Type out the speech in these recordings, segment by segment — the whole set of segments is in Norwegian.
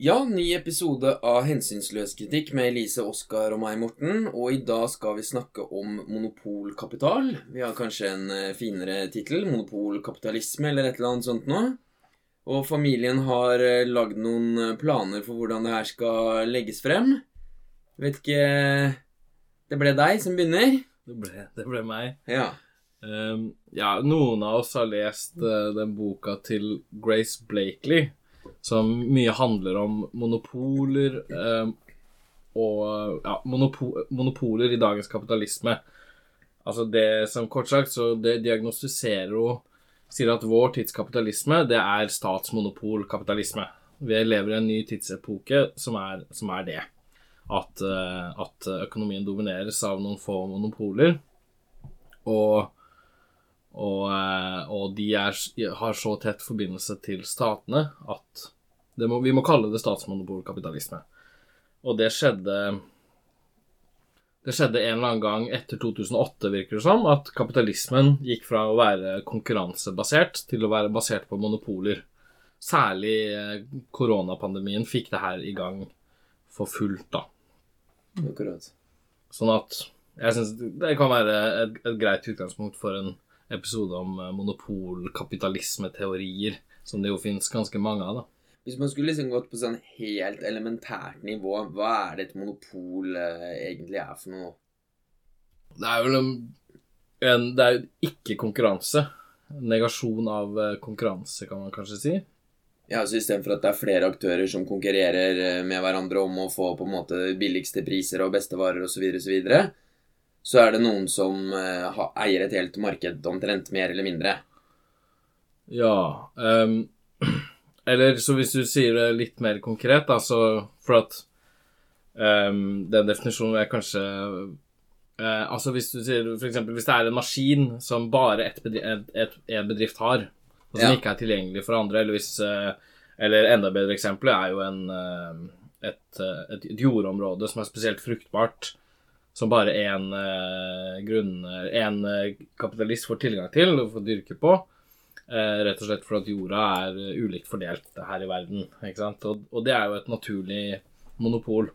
Ja, ny episode av Hensynsløs kritikk med Elise, Oskar og meg, Morten. Og i dag skal vi snakke om monopolkapital. Vi har kanskje en eh, finere tittel. Monopolkapitalisme eller et eller annet sånt noe. Og familien har eh, lagd noen eh, planer for hvordan det her skal legges frem. Vet ikke Det ble deg som begynner. Det ble, det ble meg. Ja. Um, ja, noen av oss har lest uh, den boka til Grace Blakely, som mye handler om monopoler eh, og ja, monopo monopoler i dagens kapitalisme. Altså det som kort sagt, så det diagnostiserer hun Sier at vår tids kapitalisme, det er statsmonopolkapitalisme. Vi lever i en ny tidsepoke som er, som er det. At, uh, at økonomien domineres av noen få monopoler. Og og, eh, og de er, har så tett forbindelse til statene at må, vi må kalle det statsmonopolkapitalisme. Og det skjedde Det skjedde en eller annen gang etter 2008, virker det som, at kapitalismen gikk fra å være konkurransebasert til å være basert på monopoler. Særlig eh, koronapandemien fikk det her i gang for fullt, da. Akkurat. Sånn at jeg syns det kan være et, et greit utgangspunkt for en episode om eh, monopolkapitalismeteorier, som det jo finnes ganske mange av, da. Hvis man skulle liksom gått på sånn helt elementært nivå, hva er det et monopol eh, egentlig er for noe? Det er vel en, en Det er jo ikke konkurranse. Negasjon av eh, konkurranse, kan man kanskje si. Ja, så Istedenfor at det er flere aktører som konkurrerer eh, med hverandre om å få på en måte billigste priser og beste varer osv., så, videre, så, videre, så er det noen som eier et helt marked omtrent, mer eller mindre. Ja um, Eller så hvis du sier det litt mer konkret, da, så for at um, Den definisjonen er kanskje uh, Altså hvis du sier f.eks. hvis det er en maskin som bare én bedrift, et, et, bedrift har, og som ja. ikke er tilgjengelig for andre, eller hvis uh, Eller enda bedre eksempel er jo en, et, et, et jordområde som er spesielt fruktbart som bare én eh, grunn En eh, kapitalist får tilgang til og får dyrke på. Eh, rett og slett fordi jorda er ulikt fordelt her i verden. Og, og det er jo et naturlig monopol.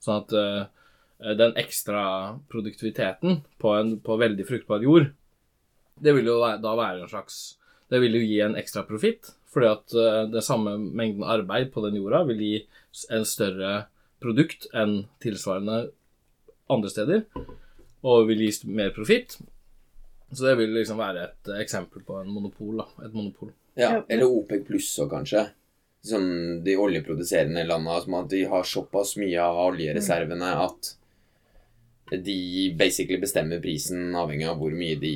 Sånn at eh, den ekstra produktiviteten på, en, på veldig fruktbar jord, det vil jo da være en slags Det vil jo gi en ekstra profitt, fordi at uh, den samme mengden arbeid på den jorda vil gi en større produkt enn tilsvarende andre steder, og vil gi mer profitt. Så det vil liksom være et eksempel på en monopol. da, et monopol. Ja, Eller OPEC pluss òg, kanskje. Som de oljeproduserende landene. Som at de har såpass mye av oljereservene at de basically bestemmer prisen avhengig av hvor mye de,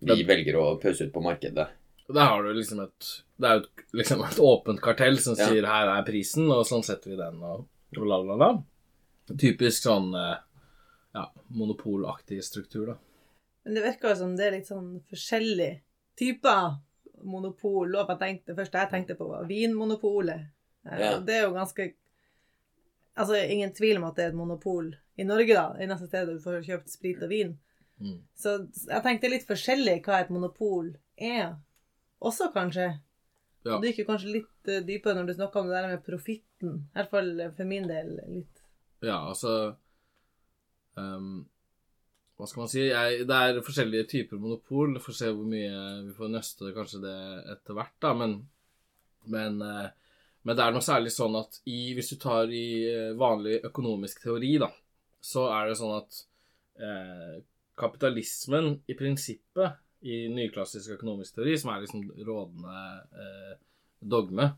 de velger å pøse ut på markedet. Der har du liksom et Det er jo liksom et åpent kartell som sier ja. 'her er prisen', og sånn setter vi den, og la, la, la. Typisk sånn eh, ja, monopolaktig struktur, da. Men det virker jo som det er litt sånn forskjellige typer monopol. Og jeg tenkte, det første jeg tenkte på, var Vinmonopolet. Eh, ja. Det er jo ganske Altså, ingen tvil om at det er et monopol i Norge, da. Eneste stedet du får kjøpt sprit og vin. Mm. Så jeg tenkte litt forskjellig hva et monopol er. Også, kanskje. Ja. Du gikk jo kanskje litt uh, dypere når du snakka om det der med profitten. I hvert fall for min del litt ja, altså um, Hva skal man si? Jeg, det er forskjellige typer monopol. Vi får se hvor mye vi får nøste kanskje det etter hvert, da. Men, men, uh, men, det er noe særlig sånn at i, hvis du tar i eh, vanlig økonomisk teori, da, så er det sånn at eh, kapitalismen i prinsippet i nyklassisk økonomisk teori, som er liksom rådende eh, dogme,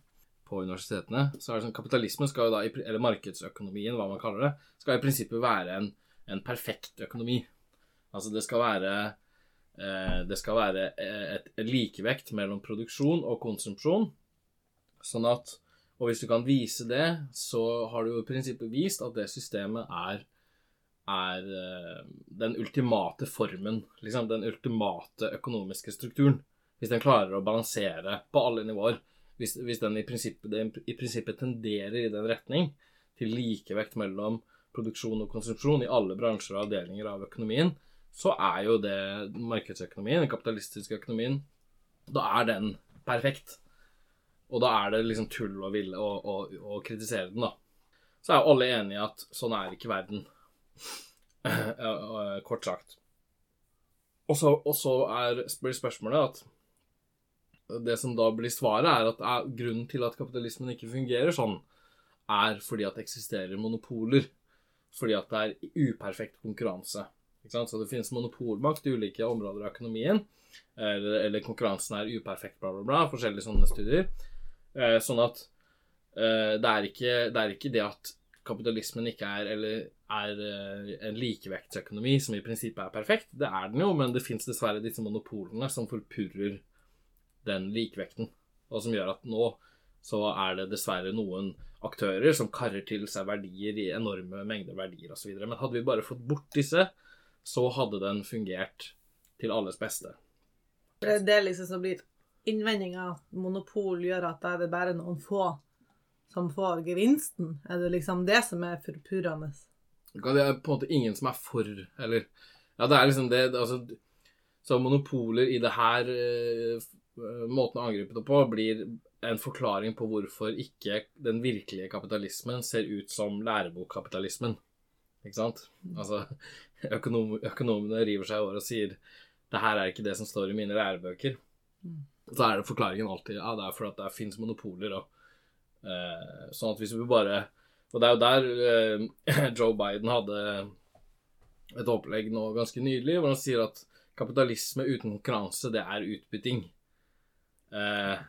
på universitetene, så er det sånn kapitalismen skal jo da, eller markedsøkonomien, hva man kaller det, skal i prinsippet være en, en perfekt økonomi. Altså det skal være eh, det skal være et, et likevekt mellom produksjon og konsumsjon. Sånn at Og hvis du kan vise det, så har du jo i prinsippet vist at det systemet er er uh, den ultimate formen, liksom den ultimate økonomiske strukturen. Hvis den klarer å balansere på alle nivåer hvis, hvis den i den i prinsippet, tenderer i den retning, til likevekt mellom produksjon og konsumsjon i alle bransjer og avdelinger av økonomien, så er jo det markedsøkonomien, den kapitalistiske økonomien, da er den perfekt. Og da er det liksom tull å ville å, å, å kritisere den, da. Så er jo alle enige i at sånn er ikke verden. Kort sagt. Og så, og så er, blir spørsmålet at det som da blir svaret, er at er, grunnen til at kapitalismen ikke fungerer sånn, er fordi at det eksisterer monopoler. Fordi at det er uperfekt konkurranse. Så det finnes monopolmakt i ulike områder av økonomien. Eller, eller konkurransen er uperfekt, bla, bla, bla. Forskjellige sånne studier. Eh, sånn at eh, det, er ikke, det, er ikke, det at kapitalismen ikke er, eller er eh, en likevektsøkonomi som i prinsippet er perfekt. Det er den jo, men det fins dessverre disse monopolene som forpurrer den likevekten. Og som gjør at nå så er det dessverre noen aktører som karrer til seg verdier i enorme mengder verdier osv. Men hadde vi bare fått bort disse, så hadde den fungert til alles beste. Det er det liksom som blir innvendinga. Monopol gjør at da er det bare noen få som får gevinsten. Er det liksom det som er forpurrende? Det er på en måte ingen som er for Eller Ja, det er liksom det altså, Så monopoler i det her uh, måten å angripe det på blir en forklaring på hvorfor ikke den virkelige kapitalismen ser ut som lærebokkapitalismen. Ikke sant? Altså, økonom, økonomene river seg i håret og sier det her er ikke det som står i mine lærebøker. Mm. Så er det forklaringen alltid ja, det er fordi det fins monopoler. Og, eh, sånn at hvis vi bare Og det er jo der eh, Joe Biden hadde et opplegg nå ganske nydelig, hvor han sier at kapitalisme uten konkurranse, det er utbytting. Eh,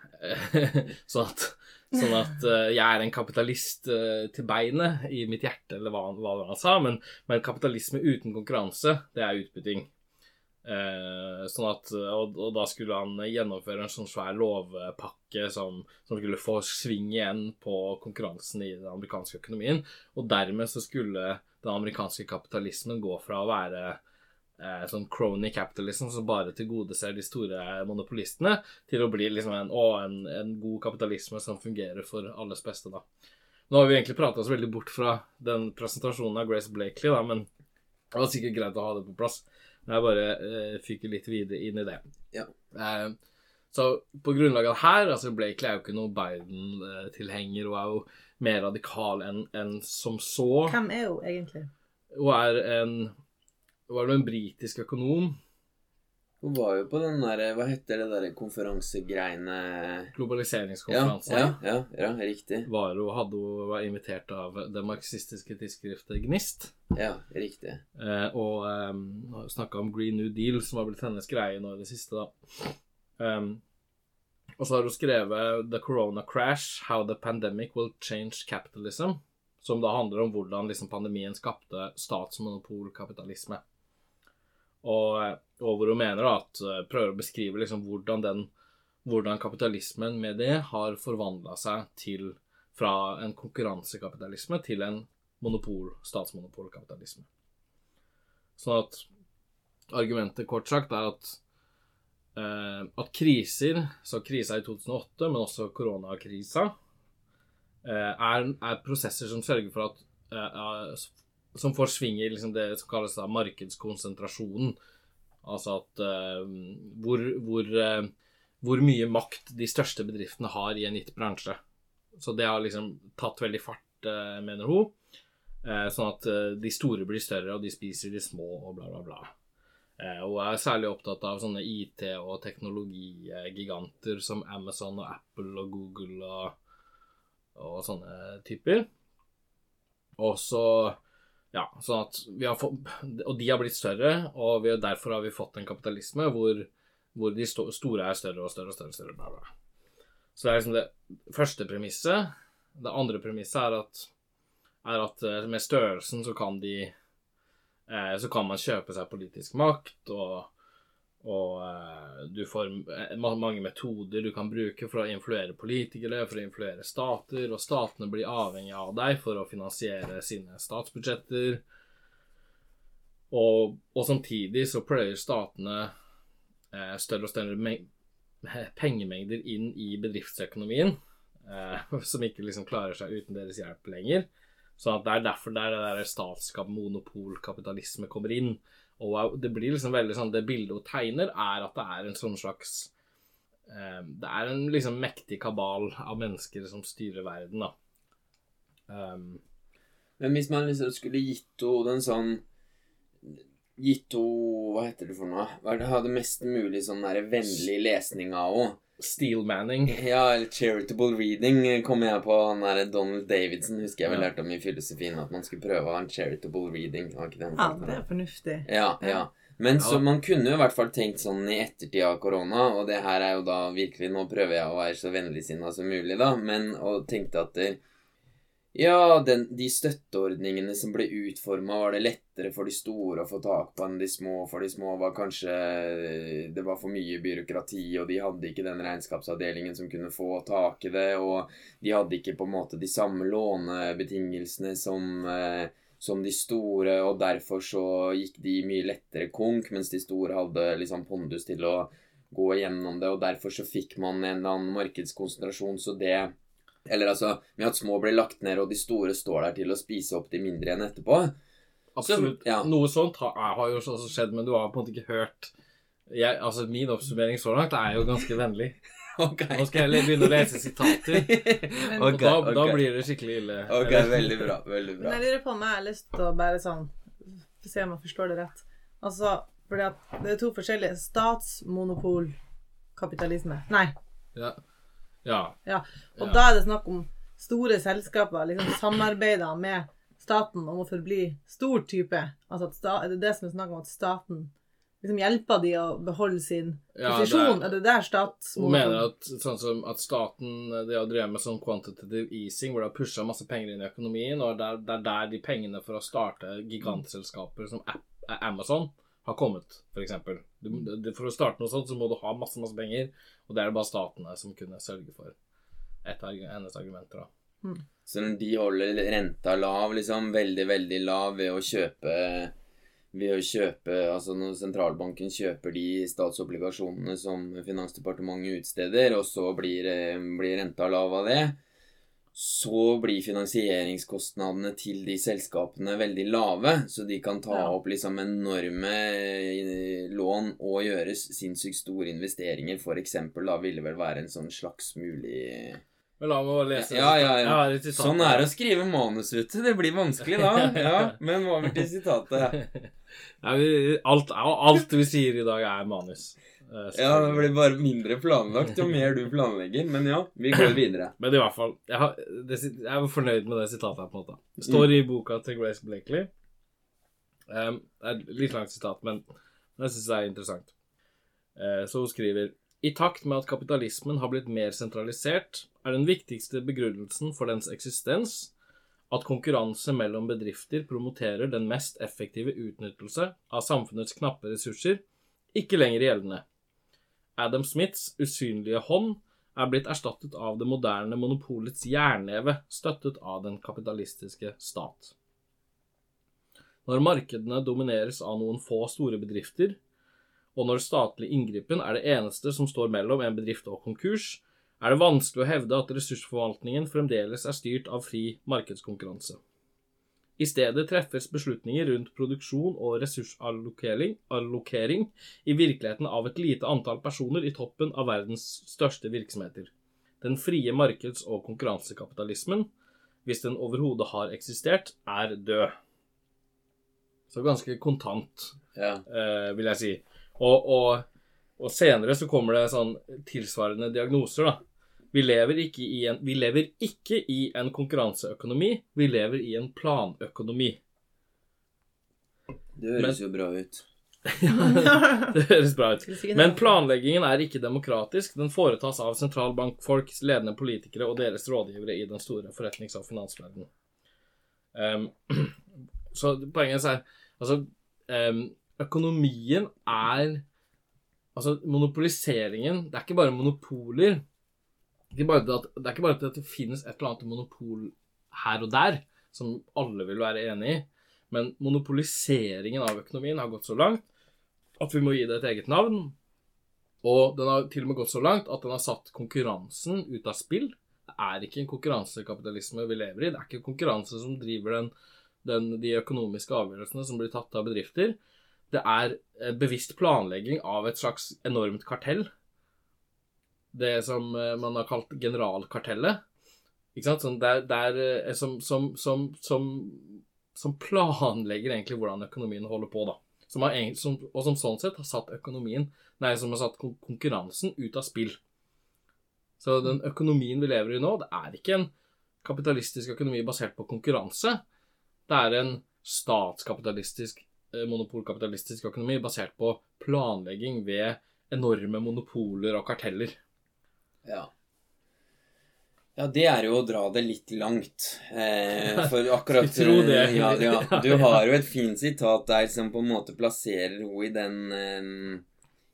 sånn at, sånn at uh, jeg er en kapitalist uh, til beinet i mitt hjerte, eller hva, hva han sa. Men, men, kapitalisme uten konkurranse, det er utbytting. Uh, sånn at, og, og, da skulle han gjennomføre en sånn svær lovpakke som, som, skulle få sving igjen på konkurransen i den amerikanske økonomien. Og dermed så skulle den amerikanske kapitalismen gå fra å være sånn crony capitalism som bare tilgodeser de store monopolistene, til å bli liksom en, å, en, en, god kapitalisme som fungerer for alles beste, da. Nå har vi egentlig prata oss veldig bort fra den presentasjonen av Grace Blakely, da, men det var sikkert greit å ha det på plass. Men jeg bare eh, fyker litt videre inn i det. Ja. Eh, så på grunnlag av det her altså Blakely er jo ikke noen Biden-tilhenger Hun er jo mer radikal enn en som så. Hvem er hun egentlig? Hun er en var det en britisk økonom. Hun var jo på den der Hva heter det der konferansegreiene Globaliseringskonferanse. Ja, ja, ja, ja, riktig. Var hun hadde hun var invitert av det marxistiske tidsskriftet Gnist. Ja, riktig. Eh, og um, snakka om Green New Deal, som var blitt hennes greie nå i det siste, da. Um, og så har hun skrevet The Corona Crash How the Pandemic Will Change Capitalism. Som da handler om hvordan liksom, pandemien skapte statsmonopolkapitalisme. Og, og hvor hun mener at eh, prøver å beskrive liksom hvordan, den, hvordan kapitalismen med det har forvandla seg til fra en konkurransekapitalisme til en monopol, statsmonopolkapitalisme. Sånn at argumentet kort sagt er at eh, at kriser, så krisa i 2008, men også koronakrisa, eh, er, er, prosesser som sørger for at eh, som får sving i liksom det som kalles da markedskonsentrasjonen. Altså at uh, hvor, hvor, uh, hvor, mye makt de største bedriftene har i en gitt bransje. Så det har liksom tatt veldig fart, uh, mener hun. sånn at de store blir større, og de spiser de små, og bla, bla, bla. Hun er særlig opptatt av sånne IT- og teknologigiganter som Amazon og Apple og Google og, og sånne typer. Og så ja, sånn at vi har fått, Og de har blitt større, og vi, derfor har vi fått en kapitalisme hvor, hvor de sto, store er større og større og større. større bla, bla. Så det er liksom det første premisset. Det andre premisset er at, er at eh, med størrelsen så kan de eh, Så kan man kjøpe seg politisk makt, og og uh, du får eh, mange metoder du kan bruke for å influere politikere, for å influere stater, og statene blir avhengig av deg for å finansiere sine statsbudsjetter. Og, og samtidig så pløyer statene uh, større og større pengemengder inn i bedriftsøkonomien, uh, som ikke liksom klarer seg uten deres hjelp lenger. Så det er derfor det, er det der statskap, monopolkapitalisme kommer inn. Og det blir liksom veldig sånn Det bildet hun tegner, er at det er en sånn slags eh, Det er en liksom mektig kabal av mennesker som styrer verden, da. Um, Men hvis man liksom skulle gitt henne en sånn Gitt henne Hva heter det for noe? Hva er det hadde mest mulig sånn der vennlig lesning av henne? Steel Manning. Ja, eller charitable reading kom jeg på. Han derre Donald Davidson husker jeg vel Ja. lærte om i filosofien, at man skulle prøve å ha en charitable reading. Ja, det er fornuftig. Ja, ja. Men så man kunne jo i hvert fall tenkt sånn i ettertid av korona, og det her er jo da virkelig Nå prøver jeg å være så vennligsinna som mulig, da, men og tenkte at det, ja, den, de støtteordningene som ble utforma, var det lettere for de store å få tak på enn de små. For de små var kanskje Det var for mye byråkrati, og de hadde ikke den regnskapsavdelingen som kunne få tak i det, og de hadde ikke på en måte de samme lånebetingelsene som eh, som de store, og derfor så gikk de mye lettere konk, mens de store hadde liksom pondus til å gå gjennom det, og derfor så fikk man en eller annen markedskonsentrasjon, så det Eller altså, med at små blir lagt ned, og de store står der til å spise opp de mindre igjen etterpå. Absolutt. Så, ja. Noe sånt har, har jo også skjedd, men du har på en måte ikke hørt jeg, altså Min oppsummering så langt er jo ganske vennlig. Okay. Nå skal jeg heller begynne å lese sitater. Og Ok, da, da blir det skikkelig ille. Ok, veldig bra. Veldig Men bra. jeg lurer på om jeg har lyst til å bare sånn Se om jeg forstår det rett. Altså, fordi at det er to forskjellige Statsmonopolkapitalisme. Nei. Ja. Ja. Ja. Og Ja. da er det snakk om store selskaper liksom samarbeider med staten om å forbli stor type. Altså at sta, er det det som er snakk om at staten liksom hjelper de å beholde sin Ja, posisjon? det er- er, det der Hun mener at, sånn som at staten de har drevet med sånn quantitative easing, hvor de har pusha masse penger inn i økonomien, og det er, det er der de pengene for å starte gigantselskaper som Amazon har kommet, f.eks. For å starte noe sånt, så må du ha masse masse penger, og det er det bare statene som kunne sørge for. Et av hennes argumenter, da. Så når de holder renta lav, liksom, veldig, veldig lav ved å kjøpe ved å kjøpe, altså Når sentralbanken kjøper de statsobligasjonene som Finansdepartementet utsteder, og så blir, eh, blir renta lav av det, så blir finansieringskostnadene til de selskapene veldig lave. Så de kan ta opp liksom enorme eh, lån og gjøre sinnssykt store investeringer. For eksempel da ville vel være en sånn slags mulig Men la meg bare lese Ja, ja, ja. ja Sånn er det å skrive manus, vet du. Det blir vanskelig da. Ja, Men over til sitatet. Ja, vi, alt, alt vi sier i dag, er manus. Eh, Ja, det blir bare mindre planlagt jo mer du planlegger. Men ja, vi går videre. Men i hvert fall, jeg, har, det, jeg er fornøyd med det sitatet her, på en måte. Det står i boka til Grace Blakely. Um, det er et litt langt sitat, men jeg syns det er interessant. Uh, så hun skriver I takt med at kapitalismen har blitt mer sentralisert, er den viktigste begrunnelsen for dens eksistens at konkurranse mellom bedrifter promoterer den mest effektive utnyttelse av samfunnets knappe ressurser, ikke lenger gjeldende. Adam Smiths usynlige hånd er blitt erstattet av det moderne monopolets jernneve, støttet av den kapitalistiske stat. Når markedene domineres av noen få store bedrifter, og når statlig inngripen er det eneste som står mellom en bedrift og konkurs, er det vanskelig å hevde at ressursforvaltningen fremdeles er styrt av fri markedskonkurranse. I stedet treffes beslutninger rundt produksjon og ressursallokering allokering i virkeligheten av et lite antall personer i toppen av verdens største virksomheter. Den frie markeds- og konkurransekapitalismen, hvis den overhodet har eksistert, er død. Så ganske kontant, Ja. eh, vil jeg si. Og, og, og senere så kommer det sånn tilsvarende diagnoser, da. Vi lever, ikke i en, vi lever ikke i en konkurranseøkonomi, vi lever i en planøkonomi. Det høres jo bra ut. Det høres bra ut. Men planleggingen er ikke demokratisk. Den foretas av sentralbankfolk, ledende politikere og deres rådgivere i den store forretnings- og finansverdenen. Um, så poenget er Altså, um, økonomien er Altså, monopoliseringen Det er ikke bare monopoler. Det er ikke bare at, det det finnes et eller annet monopol her og der, som alle vil være enig i, men monopoliseringen av økonomien har gått så langt at vi må gi det et eget navn. Og den har til og med gått så langt at den har satt konkurransen ut av spill. Det er ikke en konkurransekapitalisme vi lever i. Det er ikke konkurranse som driver den, den, de økonomiske avgjørelsene som blir tatt av bedrifter. Det er eh, bevisst planlegging av et slags enormt kartell. Det som eh, man har kalt generalkartellet. Ikke sant? Sånn der, der, eh, som, som, som, som, planlegger egentlig hvordan økonomien holder på, da. Som har, og som sånn sett har satt økonomien Nei, som har satt konkurransen ut av spill. Så den økonomien vi lever i nå, det er ikke en kapitalistisk økonomi basert på konkurranse. Det er en statskapitalistisk, eh, monopolkapitalistisk økonomi basert på planlegging ved enorme monopoler og karteller. Ja. Ja, det er jo å dra det litt langt. Eh, for akkurat det. Ja, ja. Du har jo et fint sitat der som på en måte plasserer henne i den eh,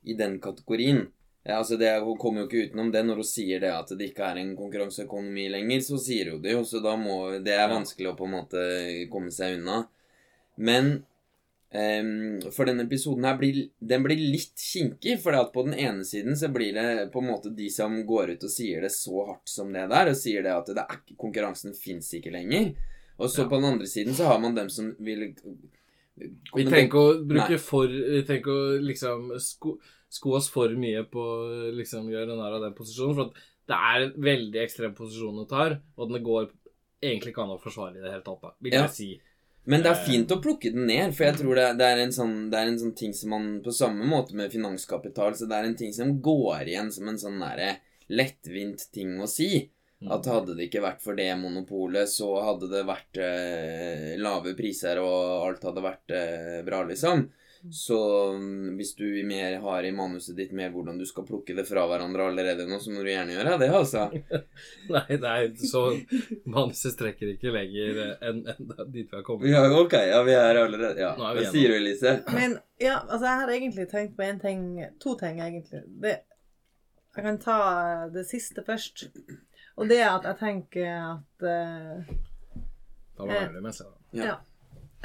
i den kategorien. Ja, altså det, Hun kommer jo ikke utenom det når hun sier det at det ikke er en konkurranseøkonomi lenger. Så sier hun det jo, så da må Det er vanskelig å på en måte komme seg unna. Men for denne episoden her blir, den blir litt kinkig. For på den ene siden så blir det på en måte de som går ut og sier det så hardt som det der, og sier det at det er, konkurransen fins ikke lenger. Og så Ja. på den andre siden så har man dem som vil Vi trenger ikke å bruke Nei. for Vi trenger ikke å liksom sko, sko oss for mye på liksom gjøre narr av den posisjonen. For at det er en veldig ekstrem posisjon du tar, og den går egentlig ikke an å forsvare i det hele tatt. Vil Ja. jeg si. Men det er Eh. fint å plukke den ned, for jeg tror det, det, er en sånn, det er en sånn ting som man På samme måte med finanskapital, så det er en ting som går igjen som en sånn derre lettvint ting å si. Mm. At hadde det ikke vært for det monopolet, så hadde det vært eh, lave priser, og alt hadde vært eh, bra, liksom. Så mm, hvis du mer har i manuset ditt mer hvordan du skal plukke det fra hverandre allerede nå, så må du gjerne gjøre det, altså. Nei, nei, så manuset strekker ikke lenger enn en dit vi har kommet. Ja, ok, ja, vi er allerede Ja, er hva sier du, Elise? Men ja, altså jeg har egentlig tenkt på en ting To ting, egentlig. Det, jeg kan ta det siste først. Og det er at jeg tenker at uh, Da var det ærlig med seg, da. Ja. Ja.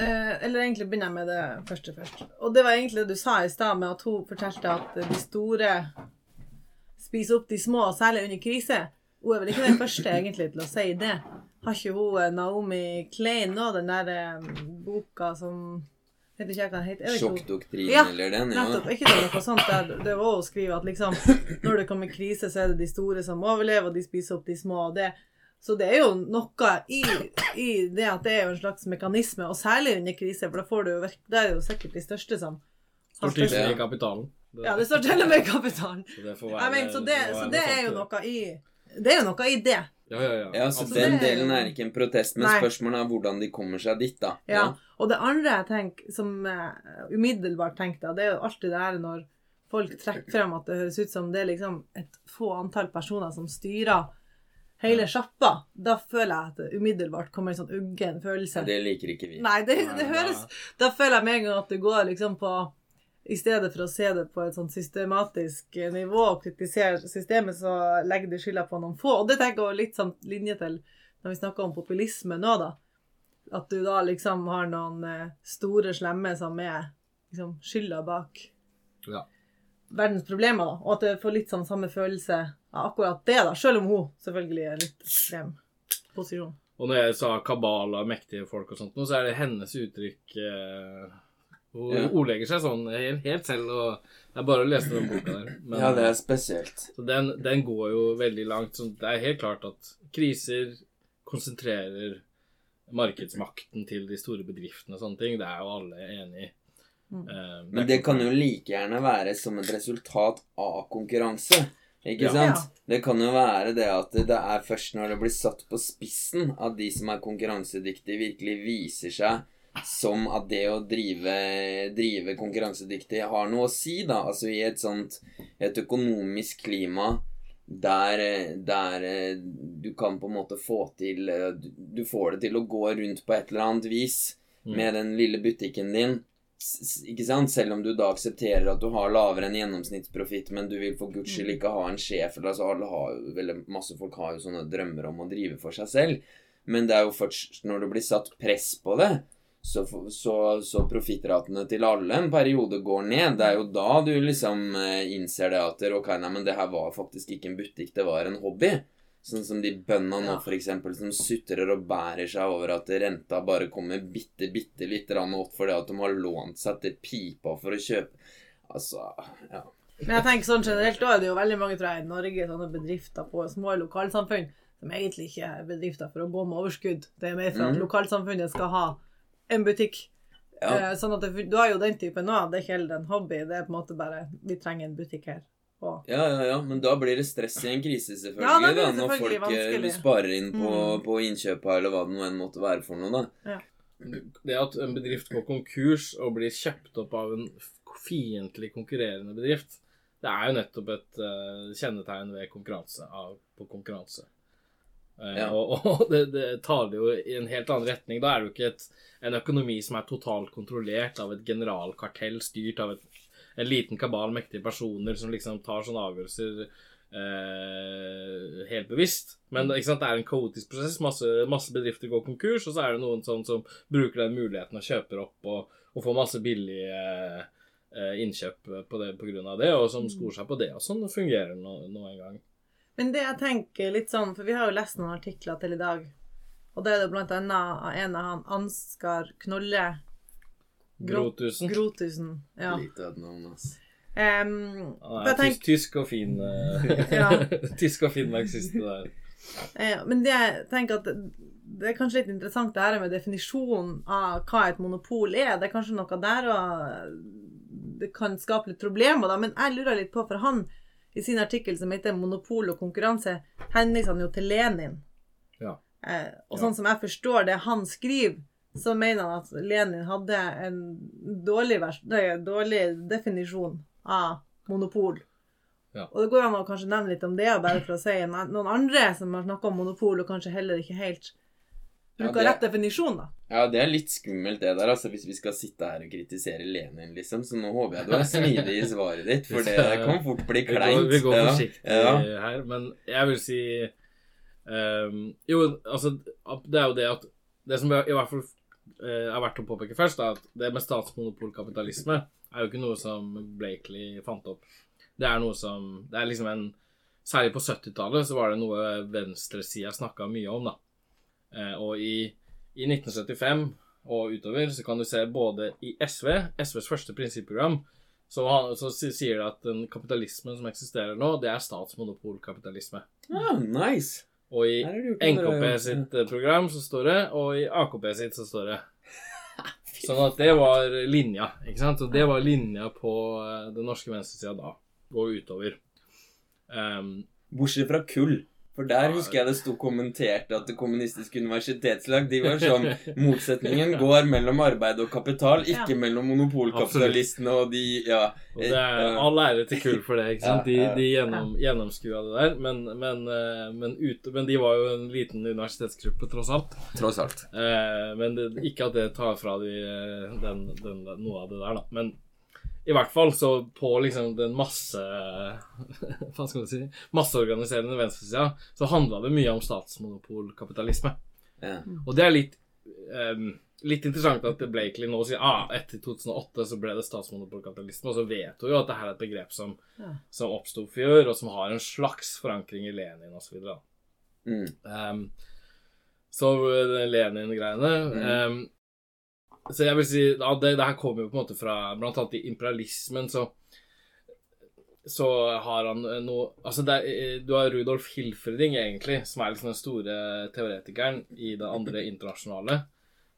Eh, eller egentlig begynner jeg med det første først. Og det var egentlig det du sa i stad, med at hun fortalte at de store spiser opp de små, særlig under krise. Hun er vel ikke den første egentlig til å si det. Har ikke hun eh, Naomi Klein nå, den der eh, boka som Vet ikke hva den heter. Er? Sjokkdoktrinen Ja, eller den? Ja. Nettopp. Ikke det noe sånt der det var å skrive at liksom når det kommer krise, så er det de store som overlever, og de spiser opp de små. og det så det er jo noe i, i det at det er jo en slags mekanisme, og særlig under krise, for da får du jo virke, Det er jo sikkert de største som har til og med i kapitalen. Ja, det står til og med i kapitalen. Så det, være, mener, så det, så det er jo noe i Det er jo noe i det. Ja, ja, ja. Ja, så altså, den det er delen er ikke en protest, men Nei. spørsmålet er hvordan de kommer seg dit, da. Ja. Og det andre jeg tenker, som jeg umiddelbart tenkte, det er jo alltid det her når folk trekker frem at det høres ut som det er liksom et få antall personer som styrer hele sjappa. Da føler jeg at det umiddelbart kommer en sånn uggen følelse. Det liker ikke vi. Nei, det, det høres Da føler jeg med en gang at det går liksom på I stedet for å se det på et sånn systematisk nivå og kritisere systemet, så legger de skylda på noen få. Og det tenker jeg litt sånn linje til når vi snakker om populisme nå, da. At du da liksom har noen eh, store slemme som er liksom skylda bak Ja. Verdens problemer, da. Og at jeg får litt sånn samme følelse av akkurat det, da. Selv om hun selvfølgelig er litt ekstrem posisjon. Og når jeg sa kabal av mektige folk og sånt, nå, så er det hennes uttrykk eh, Hun Ja. ordlegger seg sånn helt, helt selv, og det er bare å lese den boka der. Men, Ja, det er spesielt. Så den, den går jo veldig langt. Så det er helt klart at kriser konsentrerer markedsmakten til de store bedriftene og sånne ting. Det er jo alle enig i. Mm. Eh, Men det kan jo like gjerne være som et resultat av konkurranse. Ikke Ja. sant? Det kan jo være det at det er først når det blir satt på spissen at de som er konkurransedyktige, virkelig viser seg som at det å drive, drive konkurransedyktig har noe å si, da. Altså i et sånt et økonomisk klima der, der eh, du kan på en måte få til eh, Du får det til å gå rundt på et eller annet vis Mm. med den lille butikken din. Ikke sant? Selv om du da aksepterer at du har lavere enn gjennomsnittsprofitt, men du vil for guds skyld Mm. ikke ha en sjef. Eller altså alle har veldig masse folk har jo sånne drømmer om å drive for seg selv. Men det er jo først når det blir satt press på det, så, så, så profittratene til alle en periode går ned. Det er jo da du liksom eh, innser det at ok, nei, men det her var faktisk ikke en butikk, det var en hobby. Sånn som de bøndene nå, eksempel, som sutrer og bærer seg over at renta bare kommer bitte, bitte litt grann opp fordi at de har lånt seg til pipa for å kjøpe Altså, ja. Men jeg tenker sånn generelt, da er det jo veldig mange tror jeg, i Norge sånne bedrifter på små lokalsamfunn som egentlig ikke er bedrifter for å gå med overskudd. Det er mer for at Mhm. lokalsamfunnet skal ha en butikk. Ja. Eh, Sånn at det, du har jo den typen nå. Det er ikke heller en hobby. Det er på en måte bare Vi trenger en butikk her. Og Ja, ja, ja, men da blir det stress i en krise, selvfølgelig. Ja, da blir det da, når folk eh, vanskelig. sparer inn på, Mm. på innkjøpa, eller hva det nå enn måtte være for noe, da. Det at en bedrift går konkurs og blir kjøpt opp av en fiendtlig konkurrerende bedrift, det er jo nettopp et uh, kjennetegn ved konkurranse av, på konkurranse. Uh, Ja. Og, og det, det tar det jo i en helt annen retning. Da er det jo ikke et, en økonomi som er totalt kontrollert av et generalkartell styrt av et, en liten kabal mektige personer som liksom tar sånne avgjørelser eh, helt bevisst. Men sant, det er en kaotisk prosess. Masse, masse bedrifter går konkurs, og så er det noen sånn som bruker den muligheten og kjøper opp og, og får masse billige eh, innkjøp på, det, av det, og som skor seg på det. Og sånn fungerer det nå, nå en gang. Men det jeg tenker litt sånn, for vi har jo lest noen artikler til i dag, og det er det blant annet en av han Ansgar Knolle Grotusen. Grotusen. Ja. Lite av et navn, ass. Um, ah, ja, tysk, tysk og fin eh, Ja. Tysk og fin marxist der. eh, men det jeg tenker at det er kanskje litt interessant det her med definisjonen av hva et monopol er. Det er kanskje noe der og det kan skape litt problemer, da. Men jeg lurer litt på, for han i sin artikkel som heter 'Monopol og konkurranse', henviser han jo til Lenin. Ja. Eh, og sånn som jeg forstår det han skriver, så mener han at Lenin hadde en dårlig, vers nei, dårlig definisjon av monopol. Ja. Og det går an å kanskje nevne litt om det, bare for å si en, noen andre som har snakka om monopol, og kanskje heller ikke helt Ja, bruker det- rett definisjon, da. Ja, det er litt skummelt, det der, altså, hvis vi skal sitte her og kritisere Lenin, liksom. Så nå håper jeg du er smidig i svaret ditt, for det kan fort bli Vi går, kleint. vi går Ja, forsiktig Ja. her, men jeg vil si um, Jo, altså Det er jo det at Det som i hvert fall er verdt å påpeke først, er at det med statsmonopolkapitalisme er jo ikke noe som Blakely fant opp. Det er noe som Det er liksom en Særlig på 70-tallet så var det noe venstresida snakka mye om, da. Eh, og i, i 1975 og utover så kan du se både i SV, SVs første prinsipprogram, så, så sier det at den kapitalismen som eksisterer nå, det er statsmonopolkapitalisme. Ah, nice. Og i NKP sitt eh, program så står det, og i AKP sitt så står det. Sånn at det var linja, ikke sant? Og det var linja på eh, den norske venstresida da, og utover. Um, Bortsett fra kull. For der husker jeg det sto kommentert at Det kommunistiske universitetslag De var sånn Motsetningen går mellom arbeid og kapital, ikke Ja. mellom monopolkapitalistene og de Ja. og det er eh, all ære til kull for det, ikke sant? De, de gjennom, gjennomskua det der, men, men, eh, men, ute, men de var jo en liten universitetsgruppe, tross alt. Tross alt. Eh, men det, ikke at det tar fra de den, den, noe av det der, da. Men i hvert fall så på liksom den masse Hva skal man si masseorganiserende venstresida, så handla det mye om statsmonopolkapitalisme. Ja. Og det er litt um, Litt interessant at Blakely nå sier ah, etter 2008 så ble det statsmonopolkapitalisme, og så vet hun jo at det her er et begrep som, Ja. som oppsto før, og som har en slags forankring i Lenin osv. Mm. Um, så Lenin-greiene Mm. um, Så jeg vil si ja, det, det her kommer jo på en måte fra Blant annet i imperialismen så Så har han eh, noe Altså er, eh, du har Rudolf Hilferding, egentlig, som er liksom den store teoretikeren i det andre internasjonale.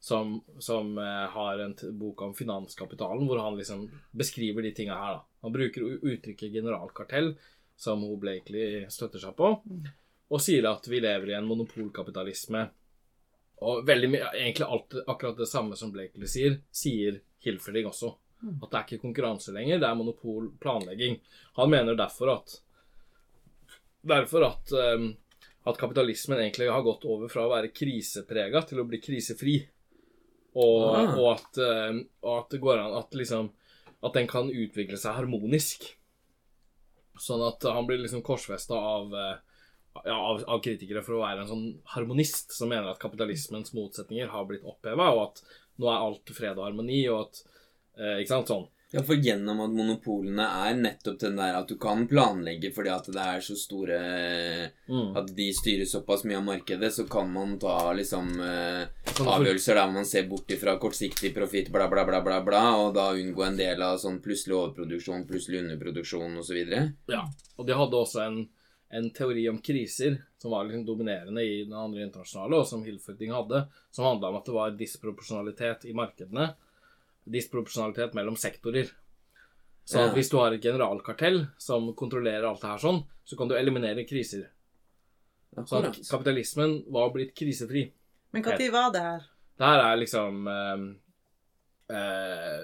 Som, som eh, har en bok om finanskapitalen, hvor han liksom beskriver de tinga her. da Han bruker uttrykket generalkartell, som hun Blakely støtter seg på og sier at vi lever i en monopolkapitalisme. Og veldig egentlig alt, akkurat det samme som Blakely sier, sier Hilferding også. At det er ikke konkurranse lenger, det er monopolplanlegging. Han mener derfor at Derfor at, um, at kapitalismen egentlig har gått over fra å være kriseprega til å bli krisefri. Og, Ah. og, at, um, og at det går an at liksom At den kan utvikle seg harmonisk. Sånn at han blir liksom korsfesta av eh, ja, av, av kritikere for å være en sånn harmonist som mener at kapitalismens motsetninger har blitt oppheva, og at nå er alt fred og harmoni, og at eh, Ikke sant? Sånn. Ja, for gjennom at monopolene er nettopp den der at du kan planlegge fordi at det er så store Mm. At de styrer såpass mye av markedet, så kan man ta liksom eh, Sånn avgjørelser der man ser bort ifra kortsiktig profitt, bla, bla, bla, bla, bla, og da unngå en del av sånn plutselig overproduksjon, plutselig underproduksjon osv. Ja, og de hadde også en, en teori om kriser som var liksom dominerende i den andre internasjonale, og som Hilferding hadde, som handla om at det var disproporsjonalitet i markedene. Disproporsjonalitet mellom sektorer. Så Ja. at hvis du har et generalkartell som kontrollerer alt det her sånn, så kan du eliminere kriser. Så at kapitalismen var blitt krisefri. Men når var det her? Det her er liksom eh, eh,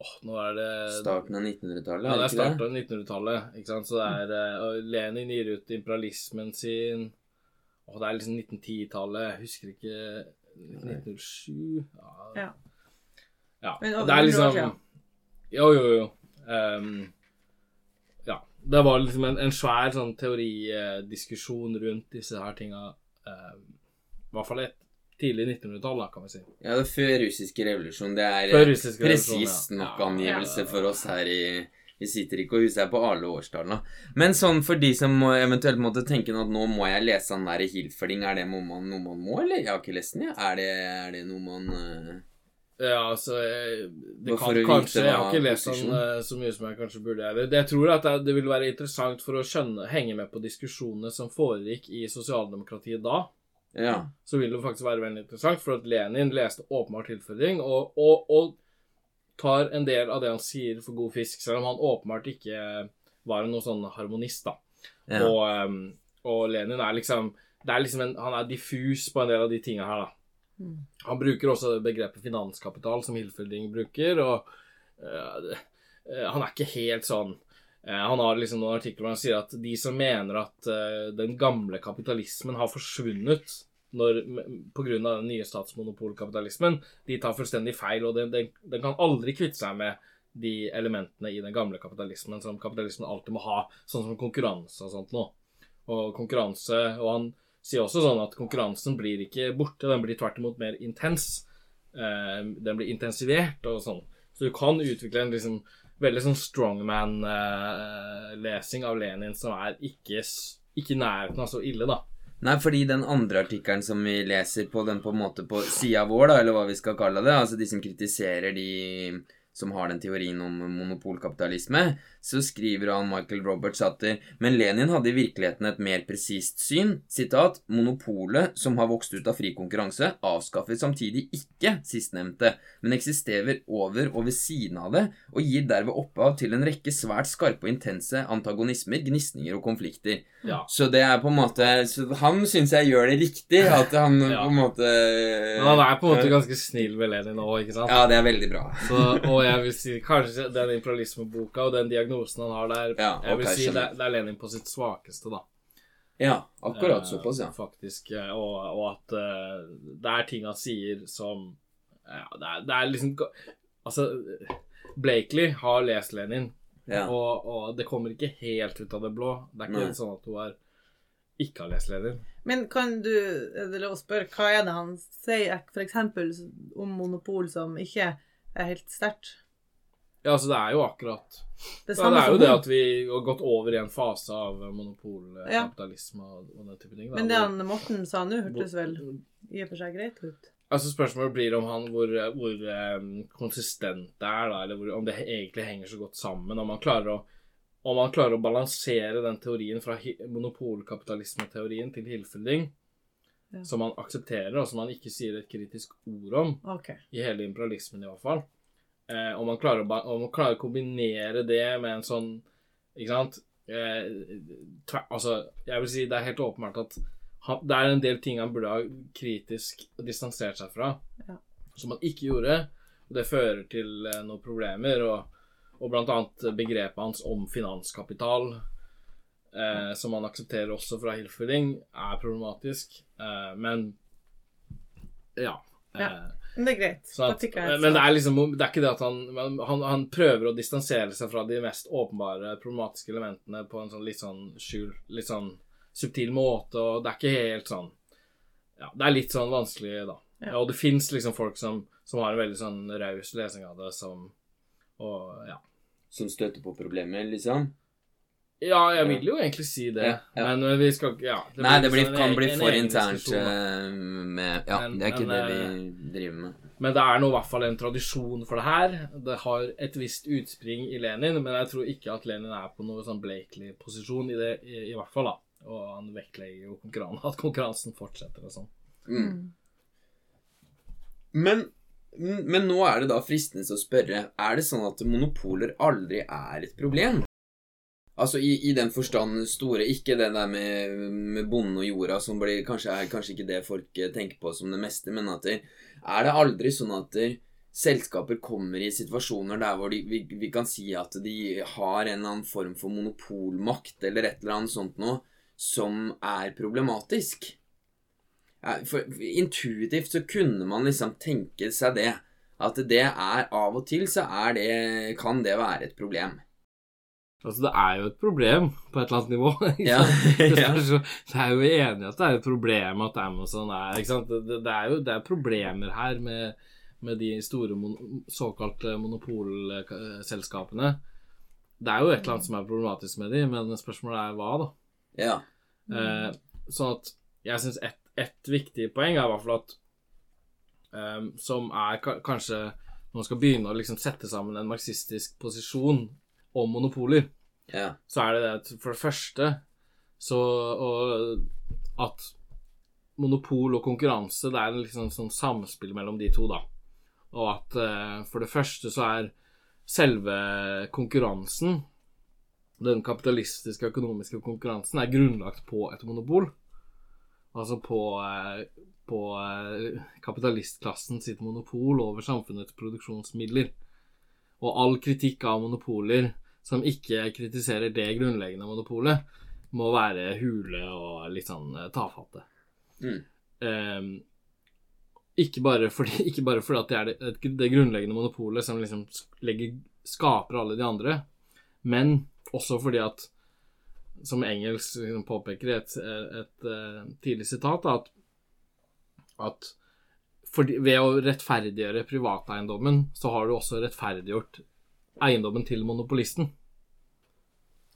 åh, Nå er det Starten av 1900-tallet, Ja, det er starten av 1900-tallet. ikke sant? Så det er eh, og Lenin gir ut imperialismen sin Og det er liksom 1910-tallet. Jeg husker ikke 1907 Ja. Ja. ja. Men over Det er liksom. Jo, jo, jo. Um, ja. Det var liksom en, en svær sånn teoridiskusjon rundt disse her tinga. Um, I hvert fall et tidlig 1900-tall, kan vi si. Ja, det er før russiske revolusjon. Det er eh, presis ja. nok angivelse for oss her i Vi sitter ikke og husker på alle årstallene. Men sånn for de som eventuelt måtte tenke at nå må jeg lese den der Hilferding, er det noe man, noe man må, eller? Jeg har ikke lest den, jeg. Er det, er det noe man uh... Ja, altså eh, Det kan kanskje Jeg har ikke lest den eh, så mye som jeg kanskje burde. Jeg, jeg tror at det, det vil være interessant for å skjønne, henge med på diskusjonene som foregikk i sosialdemokratiet da. Ja. Så vil det faktisk være veldig interessant, for at Lenin leste åpenbart tilføring, og, og, og tar en del av det han sier, for god fisk, selv om han åpenbart ikke var noen sånn harmonist, da. ja. Og, ehm, og Lenin er liksom det er liksom en, Han er diffus på en del av de tinga her, da. Mm. Han bruker også begrepet finanskapital, som Hilferding bruker, og øh, eh, han er ikke helt sånn Han har liksom noen artikler hvor han sier at de som mener at eh, den gamle kapitalismen har forsvunnet når, på grunn av den nye statsmonopolkapitalismen, de tar fullstendig feil, og den, den, den kan aldri kvitte seg med de elementene i den gamle kapitalismen som kapitalismen alltid må ha, sånn som konkurranse og sånt noe. Og konkurranse Og han sier også sånn at konkurransen blir ikke borte, den blir tvert imot mer intens. Eh, den blir intensivert og sånn. Så du kan utvikle en liksom veldig sånn strongman-lesing av Lenin som er ikke, ikke nærheten av så ille, da. Nei, fordi den andre artikkelen som vi leser på den på en måte på sida vår, da, eller hva vi skal kalle det, altså de som kritiserer de som har den teorien om monopolkapitalisme, så skriver han Michael Roberts at Men Lenin hadde i virkeligheten et mer presist syn. Sitat Monopolet, som har vokst ut av fri konkurranse, avskaffer samtidig ikke sistnevnte, men eksisterer over og ved siden av det, og gir derved opphav til en rekke svært skarpe og intense antagonismer, gnisninger og konflikter. Ja. Så det er på en måte Han syns jeg gjør det riktig. At han Ja. på en måte Men han er på en måte ganske snill ved Lenin òg, ikke sant? Ja, det er veldig bra. Så, og jeg vil si kanskje den imperialismeboka og den diagnosen han har der Ja, Jeg vil si det, det er Lenin på sitt svakeste, da. Ja, akkurat Eh, såpass, ja. Faktisk. eh, Og, og at uh, det er ting han sier som ja, det, er, det er liksom Altså, Blakely har lest Lenin, ja. og, og det kommer ikke helt ut av det blå. Det er ikke Nei. sånn at hun er, ikke har lest Lenin. Men kan du det lov å spørre hva er det han sier f.eks. om monopol som ikke er helt sterkt? Ja, altså, det er jo akkurat Det ja, Det er jo det at vi har gått over i en fase av monopolkapitalisme og, og den type ting. da, Men det han Morten sa nå, hørtes vel i og for seg greit ut. Altså Spørsmålet blir om han hvor, hvor um, konsistent det er, da, eller hvor, om det egentlig henger så godt sammen. Om han klarer å, om han klarer å balansere den teorien fra monopolkapitalismeteorien til Hilferding, Ja. som han aksepterer, og som han ikke sier et kritisk ord om, Okay. i hele imperialismen i hvert fall. Eh, om, han klarer å, om han klarer å kombinere det med en sånn Ikke sant? Eh, tver, altså, jeg vil si det er helt åpenbart at han, det er en del ting han burde ha kritisk distansert seg fra, Ja. som han ikke gjorde. Og det fører til eh, noen problemer, og, og annet begrepet hans om finanskapital, eh, som han aksepterer også fra Hilferding, er problematisk. Eh, men ja. Ja. Eh, Men det er greit. Sånn at, jeg men det er liksom Det er ikke det at han Han, han prøver å distansere seg fra de mest åpenbare problematiske elementene på en sånn litt sånn skjul Litt sånn subtil måte, og det er ikke helt sånn Ja, det er litt sånn vanskelig, da. Ja. Ja. og det fins liksom folk som, som har en veldig sånn raus lesing av det, som og ja. Som støter på problemer, liksom? Ja, jeg vil jo egentlig si det, Ja, ja. men eh, vi skal ikke ja, Nei, det blir, sånn, kan bli for internt eh, med Ja, Men- det er ikke men, det vi driver med. Men det er nå i hvert fall en tradisjon for det her. Det har et visst utspring i Lenin, men jeg tror ikke at Lenin er på noe sånn Blakely-posisjon i det, i, i hvert fall, da. Og han vektlegger jo konkurran at konkurransen fortsetter og sånn. Mm. Men, men nå er det da fristende å spørre Er det sånn at monopoler aldri er et problem? Altså i, i den forstand store Ikke det der med, med bonden og jorda, som blir, kanskje er kanskje ikke det folk eh, tenker på som det meste, men at det, er det aldri sånn at det, selskaper kommer i situasjoner der hvor de, vi, vi kan si at de har en eller annen form for monopolmakt eller et eller annet sånt noe som er problematisk? For intuitivt så kunne man liksom tenke seg det. At det er av og til så er det Kan det være et problem. Altså, det er jo et problem på et eller annet nivå. ikke Ja. Det ja. er jo enig at det er et problem at Amazon er ikke sant? Det, det, er jo det er problemer her med, med de store mon såkalte monopolselskapene. Det er jo et eller annet som er problematisk med de, men spørsmålet er hva, da. Ja. Eh, sånn at jeg syns ett et viktig poeng er i hvert fall at eh, Som er ka kanskje Når man skal begynne å liksom sette sammen en marxistisk posisjon om monopoler, Ja. så er det det at for det første så At monopol og konkurranse, det er liksom sånn samspill mellom de to, da. Og at eh, for det første så er selve konkurransen, den kapitalistiske økonomiske konkurransen, er grunnlagt på et monopol. Altså på, eh, på eh, kapitalistklassen sitt monopol over samfunnets produksjonsmidler. Og all kritikk av monopoler som ikke kritiserer det grunnleggende monopolet, må være hule og litt sånn eh, tafatte. Mm. Um, ikke bare fordi, ikke bare fordi at det er det, det grunnleggende monopolet som liksom legger, skaper alle de andre, men også fordi at, som Engels liksom påpeker i et, et, et, tidlig sitat, at, at fordi, ved å rettferdiggjøre privateiendommen, så har du også rettferdiggjort eiendommen til monopolisten.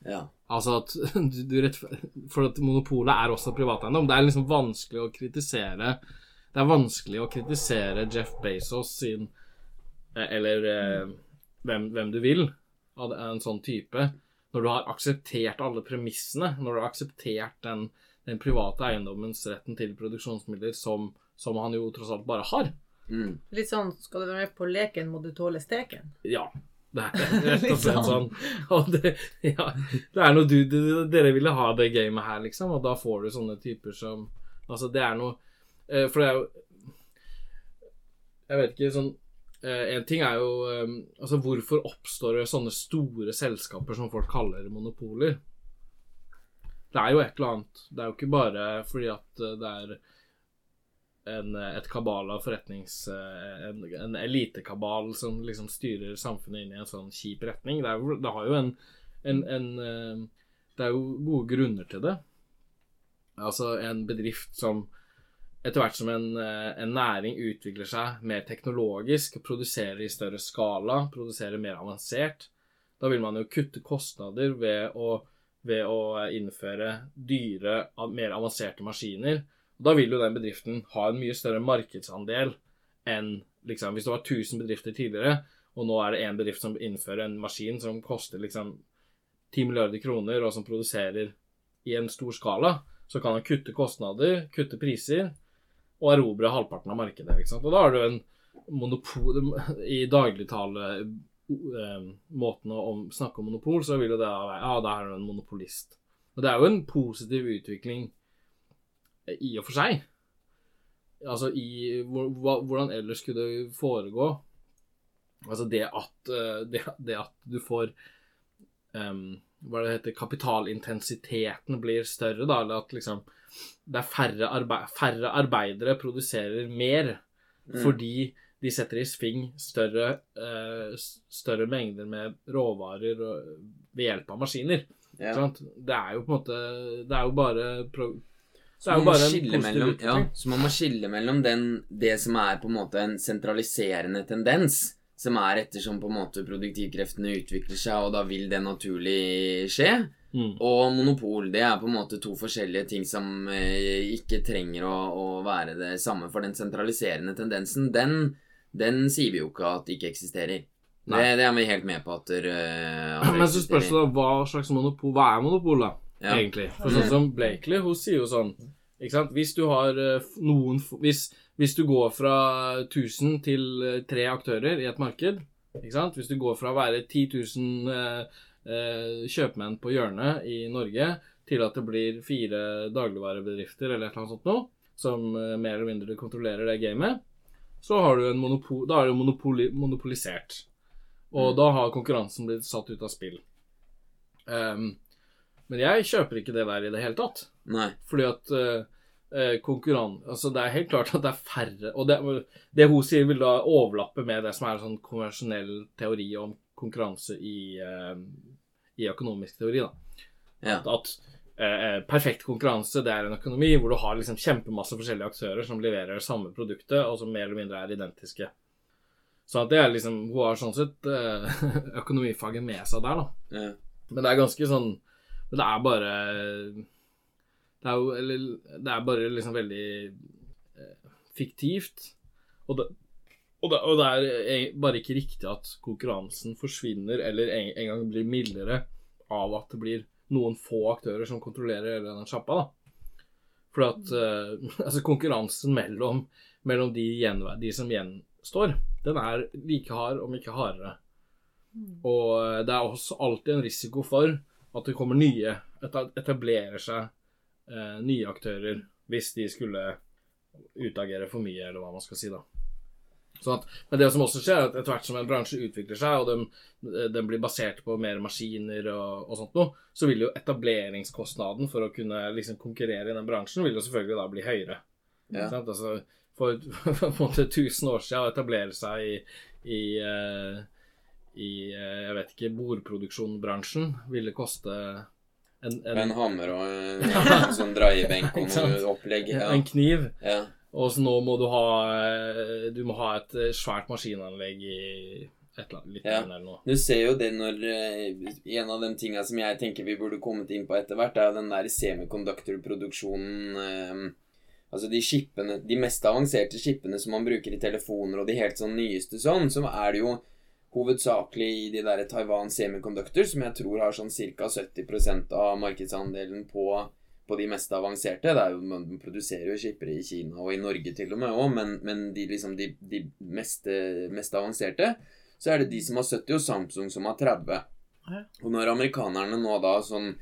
Ja. Altså at du, du rettfer- For at monopolet er også privateiendom. Det er liksom vanskelig å kritisere Det er vanskelig å kritisere Jeff Bezos sin eh, Eller eh, hvem, hvem du vil av en sånn type når du har akseptert alle premissene, når du har akseptert den, den private eiendommens retten til produksjonsmidler som, som han jo tross alt bare har. Mm. Litt sånn skal du være med på leken, må du tåle steken. Ja. Det er rett og slett Litt sånn. Og det, ja, det er noe du, du Dere ville ha det gamet her, liksom, og da får du sånne typer som Altså, det er noe eh, For det er jo Jeg vet ikke, sånn eh, En ting er jo eh, Altså, hvorfor oppstår det sånne store selskaper som folk kaller monopoler? Det er jo et eller annet. Det er jo ikke bare fordi at det er en, et kabal av forretnings... eh, En, en elitekabal som liksom styrer samfunnet inn i en sånn kjip retning. Det, er det har jo en, en, eh, Det er jo gode grunner til det. Altså en bedrift som etter hvert som en, eh, en næring utvikler seg mer teknologisk, produserer i større skala, produserer mer avansert, da vil man jo kutte kostnader ved å, ved å innføre dyre, mer avanserte maskiner. Da vil jo den bedriften ha en mye større markedsandel enn liksom, hvis det var 1000 bedrifter tidligere, og nå er det én bedrift som innfører en maskin som koster liksom 10 milliarder kroner, og som produserer i en stor skala, så kan han kutte kostnader, kutte priser, og erobre halvparten av markedet. Ikke sant? Og da har du en monopol I dagligtale eh, å snakke om monopol, så vil jo det være Ja, da er du en monopolist. Og det er jo en positiv utvikling i og for seg. Altså i Hvordan ellers skulle det foregå? Altså det at, eh, det, det at du får um, Hva det heter Kapitalintensiteten blir større, da. Eller at liksom det er færre, arbe færre arbeidere produserer mer Mm. fordi de setter i sving større, uh, større mengder med råvarer og, ved hjelp av maskiner. Ja. Sant? Det er jo på en måte Det er jo bare Så er man jo må bare en skille positiv mellom, ja, så man må skille mellom den, det som er på en måte en sentraliserende tendens, som er ettersom på en måte produktivkreftene utvikler seg, og da vil det naturlig skje. Mm. Og monopol, det er på en måte to forskjellige ting som eh, ikke trenger å, å være det samme. For den sentraliserende tendensen, den, den sier vi jo ikke at ikke eksisterer. Det, det er vi helt med på at, det, at Men så spørs det da hva slags monopol Hva er monopol, da? Ja. Egentlig. For sånn som Blakely, hun sier jo sånn Ikke sant? Hvis du har eh, noen hvis, hvis du går fra 1000 til eh, tre aktører i et marked Ikke sant? Hvis du går fra å være 10 000 eh, eh, kjøpmenn på hjørnet i Norge til at det blir fire dagligvarebedrifter eller et eller annet sånt noe, som eh, mer eller mindre kontrollerer det gamet, så har du en monopol, da er det monopoli, monopolisert. Og Mm. da har konkurransen blitt satt ut av spill. Um, men jeg kjøper ikke det der i det hele tatt. Nei. Fordi at uh, konkurran... Altså, det er helt klart at det er færre Og det, det hun sier, vil da overlappe med det som er sånn konvensjonell teori om konkurranse i, eh, i økonomisk teori, da. Ja. At eh, perfekt konkurranse, det er en økonomi hvor du har liksom kjempemasse forskjellige aktører som leverer samme produktet, og som mer eller mindre er identiske. Så at det er liksom Hun har sånn sett eh, økonomifaget med seg der, da. Ja. Men det er ganske sånn Men det er bare Det er jo Eller det er bare liksom veldig eh, fiktivt. Og det, og, det, og det er e- bare ikke riktig at konkurransen forsvinner eller en, en gang blir mildere av at det blir noen få aktører som kontrollerer hele den sjappa, da. For at eh, altså konkurransen mellom, mellom de, de som gjenstår, den er like hard, om ikke hardere. Og eh, det er også alltid en risiko for at det kommer nye Etablerer seg eh, nye aktører hvis de skulle utagere for mye, eller hva man skal si, da. At, men det som også skjer, er at etter hvert som en bransje utvikler seg, og den, den blir basert på mer maskiner og, og sånt noe, så vil jo etableringskostnaden for å kunne liksom konkurrere i den bransjen, vil jo selvfølgelig da bli høyere. Ja. Altså, for på en måte 1000 år siden å etablere seg i, i, eh, i eh, jeg vet ikke, bordproduksjonsbransjen ville koste en, en, En hammer og en sånn dreiebenk og noe opplegg. Ja. en kniv. ja. Og så nå må du ha eh, Du må ha et eh, svært maskinanlegg i et eller annet litt Ja. eller noe. Du ser jo det når eh, En av de tinga som jeg tenker vi burde kommet inn på etter hvert, er jo den der semikonduktorproduksjonen Altså de skipene, De mest avanserte skipene som man bruker i telefoner, og de helt sånn nyeste sånn, så er det jo hovedsakelig i de der Taiwan Semiconductor, som jeg tror har sånn ca. 70% av markedsandelen på, på de mest avanserte. Det er jo, Man produserer jo skippere i Kina og i Norge til og med òg, men, men de, liksom, de, de mest, mest avanserte, så er det de som har 70, og Samsung som har 30. Ja. Og når amerikanerne nå da sånn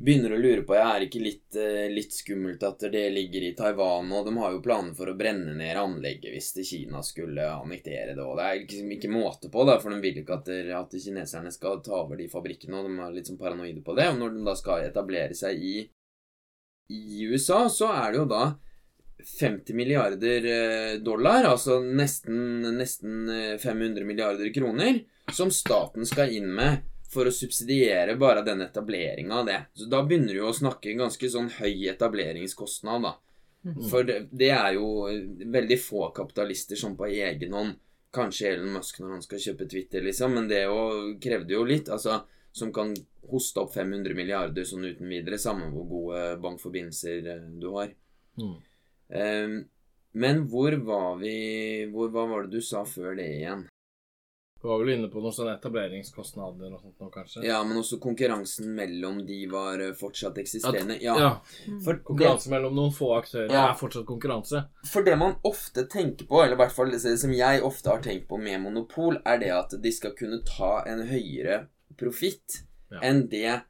begynner å lure på Er det ikke litt, eh, litt skummelt at det ligger i Taiwan, og de har jo planer for å brenne ned anlegget hvis Kina skulle annektere det, og det er liksom ikke måte på, da, for de vil ikke at, det- at kineserne skal ta over de fabrikkene, og de er litt sånn paranoide på det. Og når de da skal etablere seg i, i USA, så er det jo da 50 milliarder eh, dollar, altså nesten, nesten eh, 500 milliarder kroner, som staten skal inn med for å subsidiere bare den etableringa av det. Så da begynner du å snakke ganske sånn høy etableringskostnad, da. Mhm. For det, det er jo veldig få kapitalister som på egen hånd Kanskje Elon Musk når han skal kjøpe Twitter, liksom, men det jo, krevde jo litt. Altså, som kan hoste opp 500 milliarder sånn uten videre, samme hvor gode bankforbindelser eh, du har. Mm. Um, men hvor var vi hvor, Hva var det du sa før det igjen? Du var vel inne på noen sånne etableringskostnader og sånt nå, kanskje? Ja, men også konkurransen mellom de var eh, fortsatt eksisterende. Ja, ja. For, det, mellom noen få aktører Ja. er fortsatt konkurranse. for det man ofte tenker på, eller i hvert fall det som jeg ofte har tenkt på med monopol, er det at de skal kunne ta en høyere profitt Ja. enn det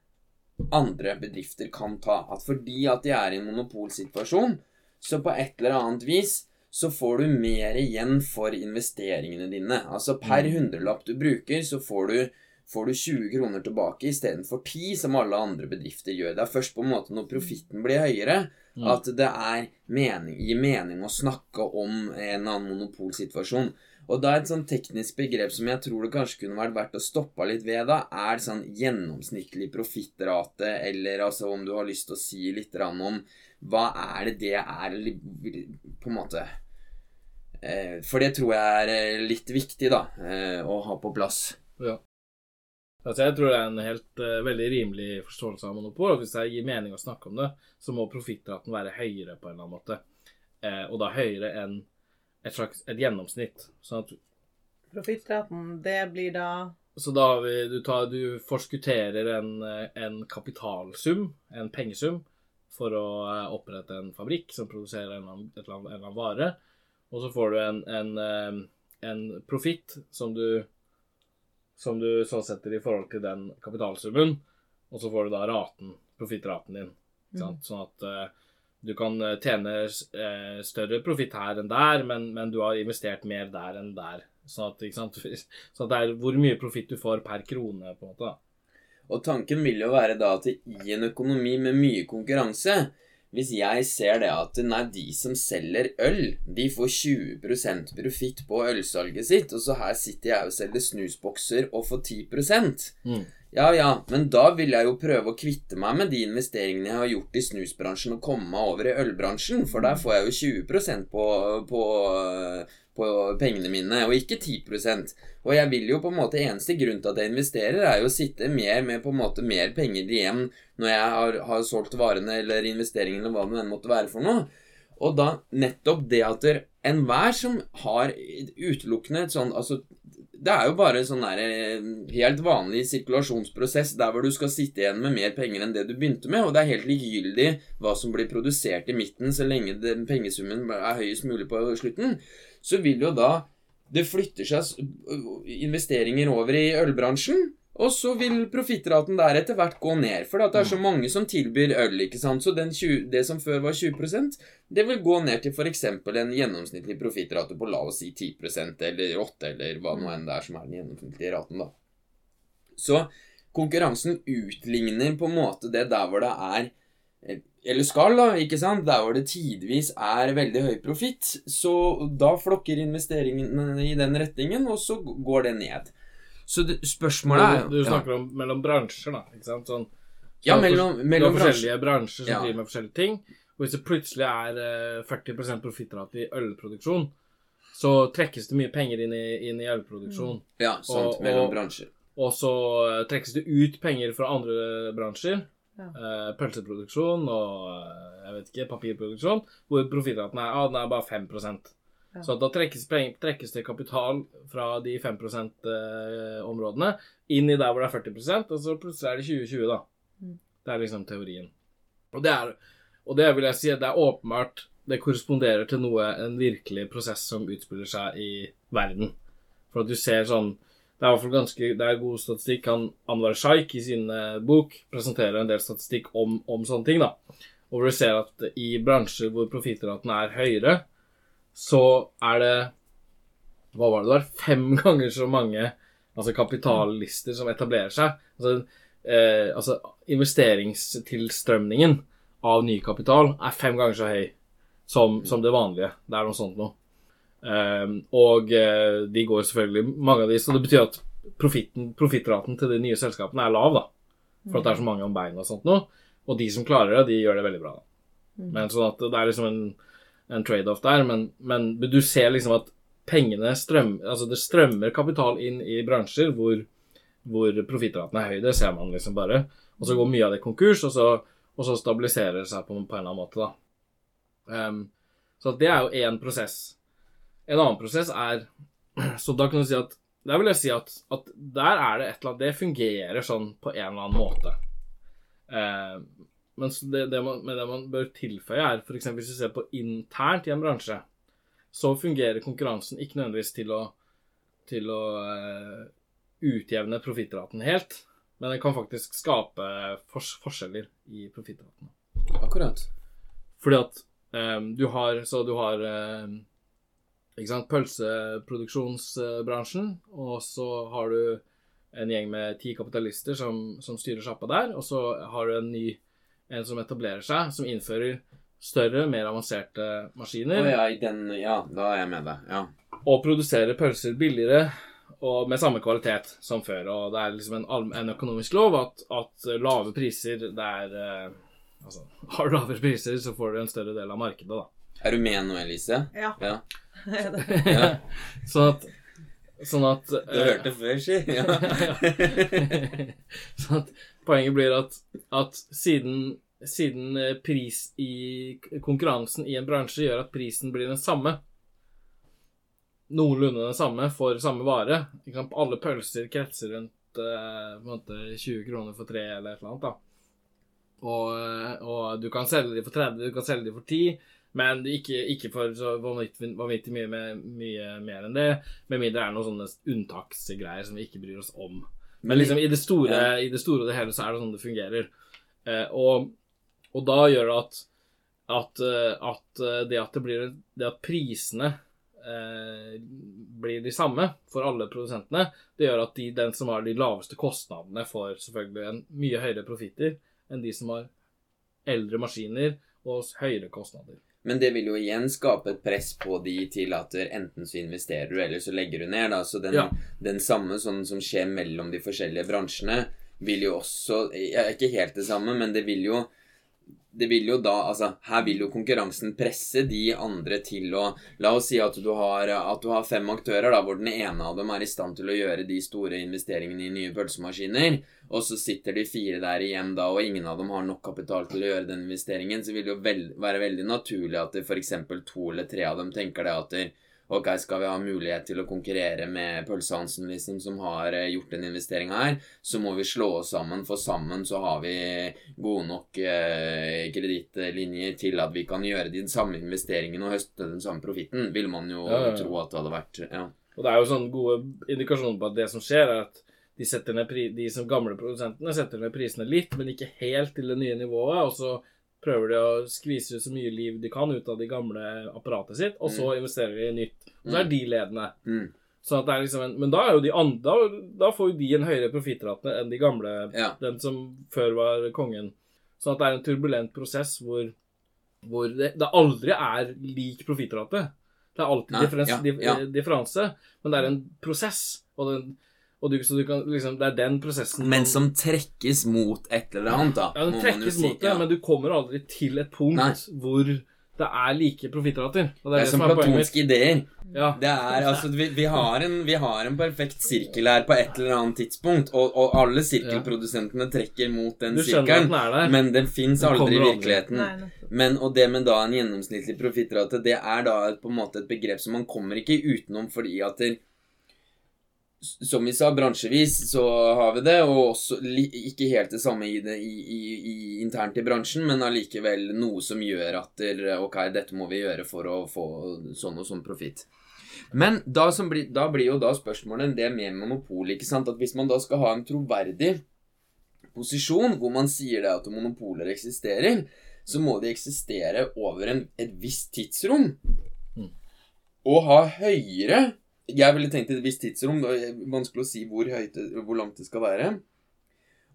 andre bedrifter kan ta. At fordi at de er i en monopolsituasjon, så på et eller annet vis så får du mer igjen for investeringene dine. Altså per Mm. hundrelapp du bruker, så får du, får du 20 kroner tilbake istedenfor 10, som alle andre bedrifter gjør. Det er først på en måte når profitten blir høyere, Mm. at det er mening, gir mening å snakke om en eller annen monopolsituasjon. Og da et sånn teknisk begrep som jeg tror det kanskje kunne vært verdt å stoppe litt ved, da, er sånn gjennomsnittlig profittrate, eller altså om du har lyst til å si litt om hva er det det er, eller på en måte for det tror jeg er eh, litt viktig, da, eh, å ha på plass. Ja. Altså, jeg tror det er en helt uh, veldig rimelig forståelse av monopol. og Hvis det gir mening å snakke om det, så må profittraten være høyere på en eller annen måte. Eh, og da høyere enn et slags et gjennomsnitt. Sånn at Profittraten, det blir da Så da har vi Du, tar, du forskutterer en, en kapitalsum, en pengesum, for å eh, opprette en fabrikk som produserer en eller annen, et eller annet, en eller annen vare. Og så får du en, en, en profitt som du som du så setter i forhold til den kapitalsummen, og så får du da raten, profittraten din. Mm. Sånn at uh, du kan eh, tjene uh, større profitt her enn der, men, men, du har investert mer der enn der. Sånn at, sånn at det er hvor mye profitt du får per krone, på en måte. Og tanken vil jo være da at i en økonomi med mye konkurranse, hvis jeg ser det at nei, de som selger øl, de får 20% profitt på ølsalget sitt, og så her sitter jeg og selger snusbokser og får 10 mm. Ja ja, men da vil jeg jo prøve å kvitte meg med de investeringene jeg har gjort i snusbransjen, og komme meg over i ølbransjen, for der får jeg jo 20% på, på på pengene mine, og ikke 10% Og jeg vil jo på en måte Eneste grunn til at jeg investerer, er jo å sitte mer med på en måte mer penger igjen når jeg har, har solgt varene eller investeringene eller hva det måtte være for noe. Og da nettopp det at enhver som har utelukkende et sånn Altså det er jo bare en sånn der, eh, helt vanlig sirkulasjonsprosess der hvor du skal sitte igjen med mer penger enn det du begynte med, og det er helt likegyldig hva som blir produsert i midten, så lenge den pengesummen er høyest mulig på slutten så vil jo da det flytter seg investeringer over i ølbransjen. Og så vil profittraten der etter hvert gå ned. For det er så mm. mange som tilbyr øl. ikke sant? Så 20, det som før var 20% det vil gå ned til f.eks. en gjennomsnittlig profittrate på la oss si 10% eller 8 eller hva nå enn det er som er den gjennomsnittlige raten. da. Så konkurransen utligner på en måte det der hvor det er eller skal, da, ikke sant, der hvor det tidvis er veldig høy profitt, så da flokker investeringene i den retningen, og så går det ned. Så det, spørsmålet er Du, du snakker ja. om mellom bransjer, da, ikke sant? Sånn, så ja, mellom, mellom er forskjellige bransjer som ja. driver med forskjellige ting. Og hvis det plutselig er uh, 40 profittrate i ølproduksjon, så trekkes det mye penger inn i, inn i ølproduksjon. Ja, sant, og, mellom og, bransjer. Og så uh, trekkes det ut penger fra andre bransjer. Ja. Uh, pølseproduksjon og uh, jeg vet ikke, papirproduksjon, hvor profittraten er, ah, er bare 5 ja. Så da trekkes, trekkes, det kapital fra de 5 %-områdene inn i der hvor det er 40 og så plutselig er det 2020, da. Mm. Det er liksom teorien. Og det, er, og det vil jeg si det er åpenbart Det korresponderer til noe, en virkelig prosess som utspiller seg i verden. For at du ser sånn det er ganske det er god statistikk. Han, Anwar Shaik i sin uh, bok presenterer en del statistikk om, om, sånne ting. da. Og hvor du ser at i bransjer hvor profittraten er høyere, så er det Hva var det det var? Fem ganger så mange altså kapitallister som etablerer seg. Altså, eh, altså investeringstilstrømningen av ny kapital er fem ganger så høy som, som det vanlige. Det er noe sånt noe. Um, og uh, de går selvfølgelig mange av de, så det betyr at profittraten til de nye selskapene er lav, da. For at det er så mange om beina og sånt noe. Og de som klarer det, de gjør det veldig bra. da. Mm. Men sånn at det er liksom en, en trade-off der. Men, men, du ser liksom at pengene strømmer Altså det strømmer kapital inn i bransjer hvor, hvor profittraten er høy. Det ser man liksom bare. Og så går mye av det konkurs, og så, og så stabiliserer det seg på, på, en eller annen måte, da. Um, så det er jo én prosess. En annen prosess er Så da kan du si at Der vil jeg si at, at der er det et eller annet Det fungerer sånn på en eller annen måte. Eh, men det, det, man, det, man, bør tilføye, er f.eks. hvis du ser på internt i en bransje, så fungerer konkurransen ikke nødvendigvis til å, til å uh, utjevne profittraten helt, men den kan faktisk skape fors forskjeller i profittraten. Akkurat. Fordi at um, du har Så du har um, pølseproduksjonsbransjen, og så har du en gjeng med ti kapitalister som, som styrer sjappa der, og så har du en ny en som etablerer seg, som innfører større, mer avanserte maskiner. Oh, ja, den, ja, da er jeg med deg. Ja. Og produserer pølser billigere og med samme kvalitet som før. Og det er liksom en, en økonomisk lov at, at, lave priser det er, eh, Altså, har du lavere priser, så får du en større del av markedet, da. Er du med nå, Elise? Ja. Ja. Ja. sånn at Sånn at Du hørte før, si. Ja. sånn at poenget blir at, at siden, siden eh, pris i konkurransen i en bransje gjør at prisen blir den samme Noenlunde den samme for samme vare. Alle pølser kretser rundt eh, på en måte 20 kroner for tre eller et eller annet. da. Og, eh, og du kan selge de for 30, du kan selge de for 10, men ikke, ikke for så vanvittig, mye, med, mye mer enn det. Med mindre det er noen sånne unntaksgreier som vi ikke bryr oss om. Men liksom i det store, i det store og det hele så er det sånn det fungerer. Eh, og, og da gjør det at, at, eh, at eh, det at det blir Det at prisene eh, blir de samme for alle produsentene, det gjør at de, den som har de laveste kostnadene, får selvfølgelig en mye høyere profitter enn de som har eldre maskiner og høyere kostnader. Men det vil jo igjen skape et press på de til at enten så investerer du, eller så legger du ned. da, Så den, Ja. den samme sånn som skjer mellom de forskjellige bransjene, vil jo også ja, Ikke helt det samme, men det vil jo det vil jo da, altså Her vil jo konkurransen presse de andre til å La oss si at du har, at du har fem aktører, da, hvor den ene av dem er i stand til å gjøre de store investeringene i nye pølsemaskiner, og så sitter de fire der igjen da, og ingen av dem har nok kapital til å gjøre den investeringen, så vil det jo vel, være veldig naturlig at f.eks. to eller tre av dem tenker det at det, Ok, skal vi ha mulighet til å konkurrere med Pølse-Hansen, liksom, som har eh, gjort en investering her, så må vi slå oss sammen, for sammen så har vi gode nok eh, kredittlinjer til at vi kan gjøre de samme investeringene og høste den samme profitten, vil man jo Ja, ja, tro at det hadde vært. Ja. Og det er jo sånne gode indikasjoner på at det som skjer, er at de, de som gamle produsentene setter ned prisene litt, men ikke helt til det nye nivået. Og så prøver de å skvise ut så mye liv de kan ut av de gamle apparatet sitt, og så investerer de i nytt. Og så er de ledende. Mm. Sånn liksom en, men da, er jo de andre, da, da får jo de en høyere profittrate enn de gamle, Ja. den som før var kongen. Sånn at det er en turbulent prosess hvor, hvor det, det aldri er lik profittrate. Det er alltid Nei, differens, ja, ja. differanse, men det er en prosess. Og, den, du, så du kan, liksom, det er den prosessen Men som trekkes mot et eller annet, da. Ja, den trekkes si. mot det, Ja. men du kommer aldri til et punkt Nei. hvor det er like profittrater. Det, Det er som som platonske ideer. Ja. Det er, altså, vi, vi, har en, vi har en perfekt sirkel her på et eller annet tidspunkt, og, og alle sirkelprodusentene trekker mot den sirkelen. den. Men den fins aldri i virkeligheten. aldri. Nei. Men, og det med da en gjennomsnittlig profittrate, det er da på en måte et begrep som man kommer ikke utenom fordi at det, Som vi sa, bransjevis så har vi det, og også ikke helt det samme i det i, i, internt i bransjen, men allikevel noe som gjør at Ok, dette må vi gjøre for å få sånn og sånn profitt. Men da, som blir, da blir jo da spørsmålet det med monopol, ikke sant? At hvis man da skal ha en troverdig posisjon hvor man sier det at monopoler eksisterer, så må de eksistere over en, et visst tidsrom. Mm. Og ha høyere Jeg ville tenkt et visst tidsrom. Det er vanskelig å si hvor, høyt, hvor langt det skal være.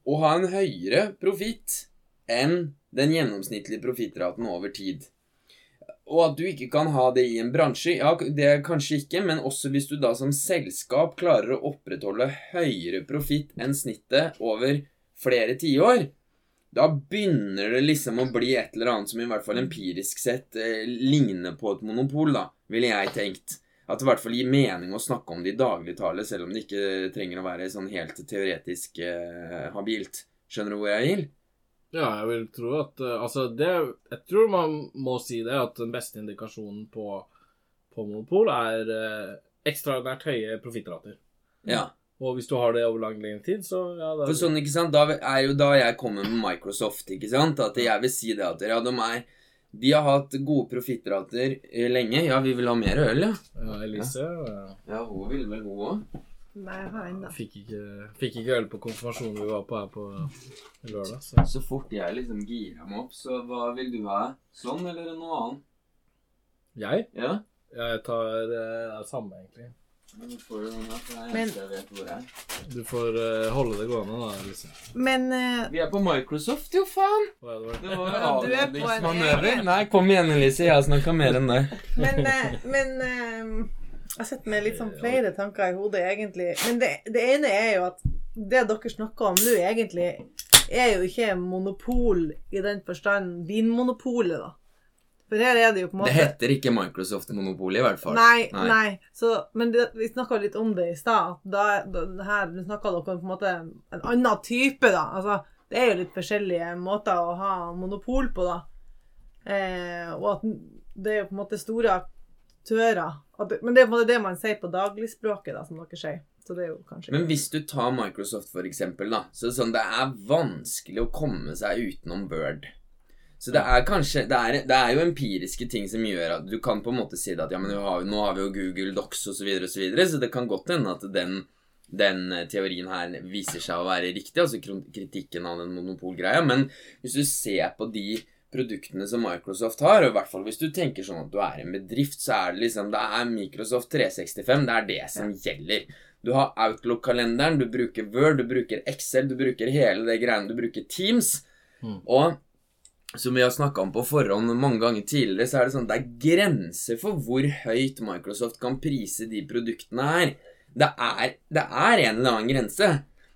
Å ha en høyere profitt enn den gjennomsnittlige profittraten over tid. Og at du ikke kan ha det i en bransje, ja, det er kanskje ikke, men også hvis du da som selskap klarer å opprettholde høyere profitt enn snittet over flere tiår, da begynner det liksom å bli et eller annet som i hvert fall empirisk sett eh, ligner på et monopol, da, ville jeg tenkt. At det i hvert fall gir mening å snakke om det i dagligtale, selv om det ikke trenger å være sånn helt teoretisk eh, habilt. Skjønner du hvor jeg vil? Ja, jeg vil tro at eh, Altså, det Jeg tror man må si det, at den beste indikasjonen på, på monopol er eh, ekstraordinært høye profittrater. Ja. Og hvis du har det over lang, lengre tid, så ja, For sånn, ikke sant, Da er jo da jeg kommer med Microsoft, ikke sant, at jeg vil si det at ja, de er De har hatt gode profittrater eh, lenge. Ja, vi vil ha mer øl, ja. ja, Elise ja. Ja, hun vil vel hun òg. Nei, jeg har ennå. Fikk, ikke, fikk ikke øl på konfirmasjonen vi var på her på lørdag. Så. Så fort jeg liksom girer meg opp, så hva vil du ha? Sånn eller noe annet? Jeg? Ja? Jeg tar eh, det samme, egentlig. Men får du den her, for det er eneste jeg vet hvor er. Du får eh, holde det gående, da, Liksom. Men eh, Vi er på Microsoft, jo faen! Hva er det Det var du er på en avledningsmanøver. Nei, kom igjen, Elise. Jeg har snakka mer enn deg. Men, eh, men eh, jeg sitter med litt sånn flere tanker i hodet, egentlig. Men det, det ene er jo at det dere snakker om nå, egentlig er jo ikke monopol i den forstand Vinmonopolet, da. For her er det jo på en måte Det heter ikke Microsoft-monopol, i hvert fall. Nei, nei. Så, men det, vi snakka litt om det i stad. Da, da, her snakka dere om på en måte en annen type, da. Altså, det er jo litt forskjellige måter å ha monopol på, da. Eh, og at det er jo på en måte store aktører. At, men det er på en måte det man sier på dagligspråket, da, som dere sier. Så det er jo kanskje Men hvis du tar Microsoft, for eksempel, da, så er det sånn det er vanskelig å komme seg utenom Word. Så det er kanskje det er, det er, jo empiriske ting som gjør at du kan på en måte si at ja, men har, nå har vi jo Google Docs osv., så, videre, og så, videre, så det kan godt hende at den, den teorien her viser seg å være riktig, altså kritikken av den monopolgreia. Men hvis du ser på de produktene som Microsoft har, og i hvert fall hvis du tenker sånn at du er en bedrift, så er det liksom Det er Microsoft 365, det er det som gjelder. Du har Outlook-kalenderen, du bruker Word, du bruker Excel, du bruker hele det greiene, du bruker Teams. Mm. Og som vi har snakka om på forhånd mange ganger tidligere, så er det sånn at det er grenser for hvor høyt Microsoft kan prise de produktene her. Det er, det er en eller annen grense.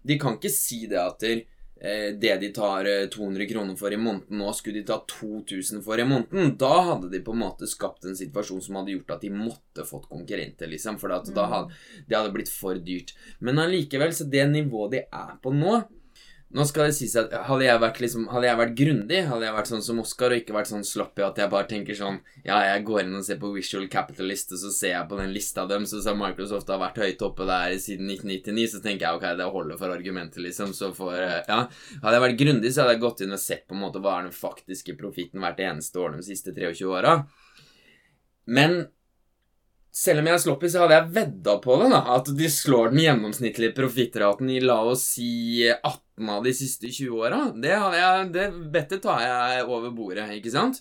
De kan ikke si det at eh, det de tar 200 eh, kroner for i måneden nå, skulle de ta 2000 for i måneden. Da hadde de på en måte skapt en situasjon som hadde gjort at de måtte fått konkurrenter, liksom. For mm. det hadde blitt for dyrt. Men allikevel, så det nivået de er på nå nå skal det sies at Hadde jeg vært, liksom, hadde jeg vært grundig, hadde jeg vært sånn som Oscar og ikke vært sånn sloppy at jeg bare tenker sånn Ja, jeg går inn og ser på Visual Capitalist, og så ser jeg på den lista dem, så sa Microsoft har vært høyt oppe der siden 1999, så tenker jeg ok, det holder for argumentet, liksom. Så for Ja. Hadde jeg vært grundig, så hadde jeg gått inn og sett på en måte hva er den faktiske profitten hvert eneste år de siste 23 åra. Men selv om jeg er sloppy, så hadde jeg vedda på det, da. At de slår den gjennomsnittlige profittraten i la oss si 18 av de siste 20 åra. Det, det bettet tar jeg over bordet, ikke sant?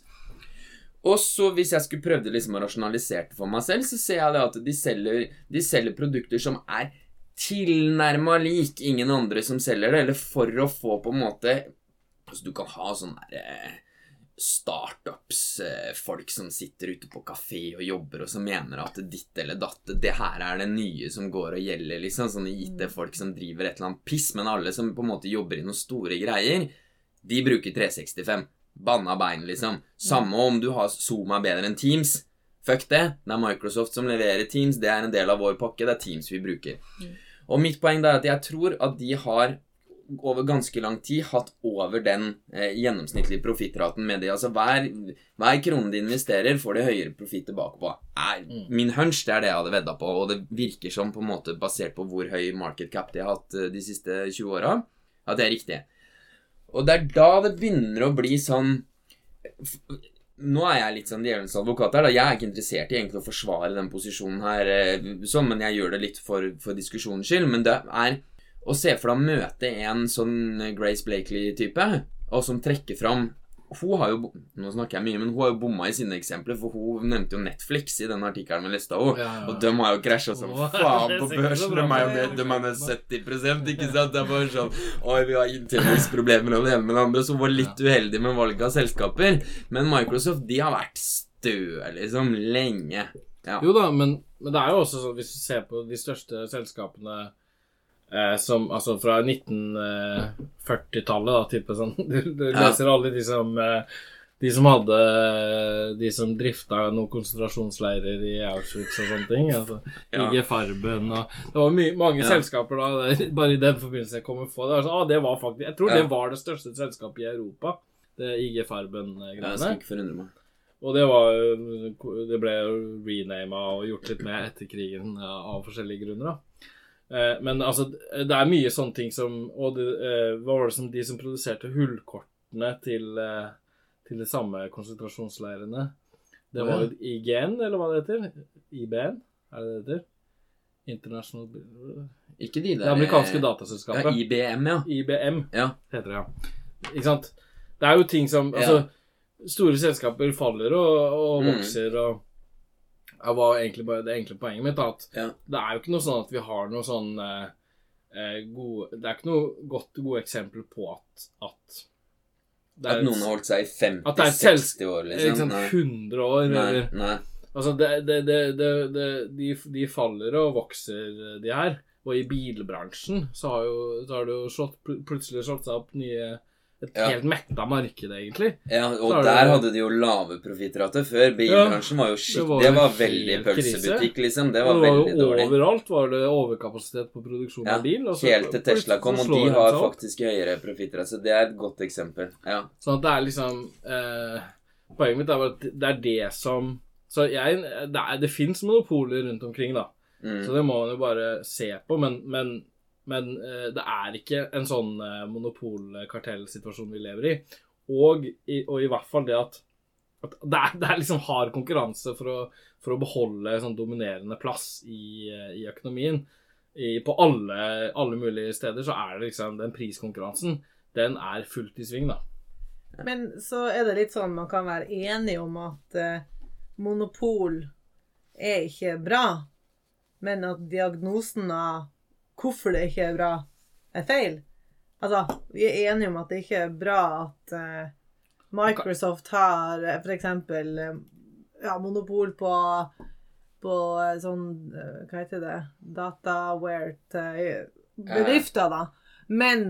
Og så hvis jeg skulle prøvd liksom å rasjonalisere det for meg selv, så ser jeg det at de selger, de selger produkter som er tilnærma lik ingen andre som selger det, eller for å få på en måte Altså, du kan ha sånn derre eh, startups, eh, folk som sitter ute på kafé og jobber, og som mener at ditt eller datt Det her er det nye som går og gjelder, liksom. Sånne IT-folk som driver et eller annet piss. Men alle som på en måte jobber i noen store greier, de bruker 365. Banna bein, liksom. Samme om du har Zoom er bedre enn Teams. Fuck det. Det er Microsoft som leverer Teams. Det er en del av vår pakke. Det er Teams vi bruker. Og mitt poeng er at jeg tror at de har over ganske lang tid hatt over den eh, gjennomsnittlige profittraten med det. Altså hver, hver krone de investerer, får de høyere profitt tilbake på. Er, mm. Min hunch det er det jeg hadde vedda på, og det virker som på en måte basert på hvor høy market cap de har hatt eh, de siste 20 åra, at det er riktig. Og det er da det begynner å bli sånn nå er jeg litt sånn djevelens advokat her. da Jeg er ikke interessert i egentlig å forsvare den posisjonen her, sånn, men jeg gjør det litt for, for diskusjonens skyld. Men det er og se for deg å møte en sånn Grace Blakely-type, og som trekker fram hun har jo Nå snakker jeg mye, men hun har jo bomma i sine eksempler, for hun nevnte jo Netflix i den artikkelen vi leste av henne. Ja, ja. Og de har jo krasja som faen på børsen. De er jo ned, de er ned 70% ikke sant? Det er bare sånn Oi, vi har inntjeningsproblemer av det ene med det andre. Så hun var litt uheldig med valget av selskaper. Men Microsoft, de har vært støe, liksom, lenge. Ja. Jo da, men, men det er jo også sånn, hvis du ser på de største selskapene Eh, som, altså fra 1940-tallet, da, type sånn. Du, du leser ja. alle de som eh, De som hadde De som drifta noen konsentrasjonsleirer i Auschwitz og sånne ting. Altså, ja. IG Farben og Det var mye, mange ja. selskaper da, bare i den forbindelse jeg kommer på. Det sånn, ah, det var faktisk, jeg tror det var det største selskapet i Europa, det IG Farben-greiene. Jeg skal ikke forundre meg. Og det var Det ble renama og gjort litt med etter krigen av forskjellige grunner. da Eh, men altså, det er mye sånne ting som Og det, eh, hva var det som de som produserte hullkortene til, eh, til de samme konsentrasjonsleirene? Det var jo IGN, eller hva det heter? IBN, er det det heter? International Ikke de der Det amerikanske dataselskapet. Ja, IBM, ja. IBM ja. heter det, ja. Ikke sant? Det er jo ting som Altså, store selskaper faller og, og mm. vokser og egentlig bare det enkle poenget mitt. At ja. det er jo ikke noe sånn at vi har noe sånn eh, eh gode Det er ikke noe godt gode eksempel på at, at At noen har holdt seg i 50-60 år, liksom? Liksom 100 år, nei, eller nei. Altså, det, det, det, de, de, faller og vokser, de her. og i bilbransjen så har, jo, så har det jo slått, plutselig slått seg opp nye Et Ja. helt metta marked, egentlig. Ja, og Så er det- der hadde de jo lave profittrater før. Bilbransjen var jo det var Det var veldig veldig krise. pølsebutikk, liksom. Det var det var veldig dårlig. overalt var det overkapasitet på produksjon Ja, av bil. Altså, Helt til Tesla kom, og de har faktisk høyere profittrate. Så det er et godt eksempel. Ja. Sånn at det er liksom eh, Poenget mitt er at det er det som Så jeg Det, er- det fins monopoler rundt omkring, da. Mm. Så det må man jo bare se på. Men, men, men eh, det er ikke en sånn eh, monopol-kartellsituasjon vi lever i. Og, i. og i hvert fall det at, at det, er, det er liksom hard konkurranse for å, for å beholde sånn dominerende plass i, eh, i økonomien. I, på alle, alle mulige steder så er det liksom den priskonkurransen. Den er fullt i sving, da. Men så er det litt sånn man kan være enig om at eh, monopol er ikke bra, men at diagnosen av hvorfor det ikke er bra, er feil. Altså, vi er enige om at det ikke er bra at uh, Microsoft har eh, for eksempel eh, ja, monopol på på eh, sånn eh, Hva heter det? Dataware bedrifter, da. Men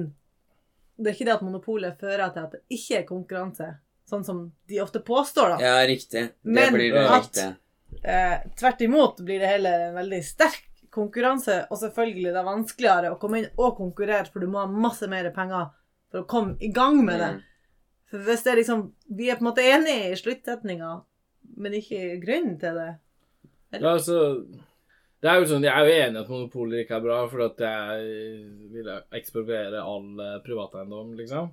det er ikke det at monopolet fører til at det ikke er konkurranse, sånn som de ofte påstår, da. ja, riktig. Det Men blir det at- riktig. Eh, tvert imot blir det heller en veldig sterk konkurranse, og selvfølgelig det er vanskeligere å komme inn og konkurrere, for du må ha masse mer penger for å komme i gang med det. Mm. For hvis det er liksom Vi er på en måte enige i sluttsetninga, men ikke grunnen til det. Ja, altså det er jo sånn, Jeg er jo enig i at monopoler ikke er bra, for at jeg vil ekspropriere all eh, privateiendom, liksom.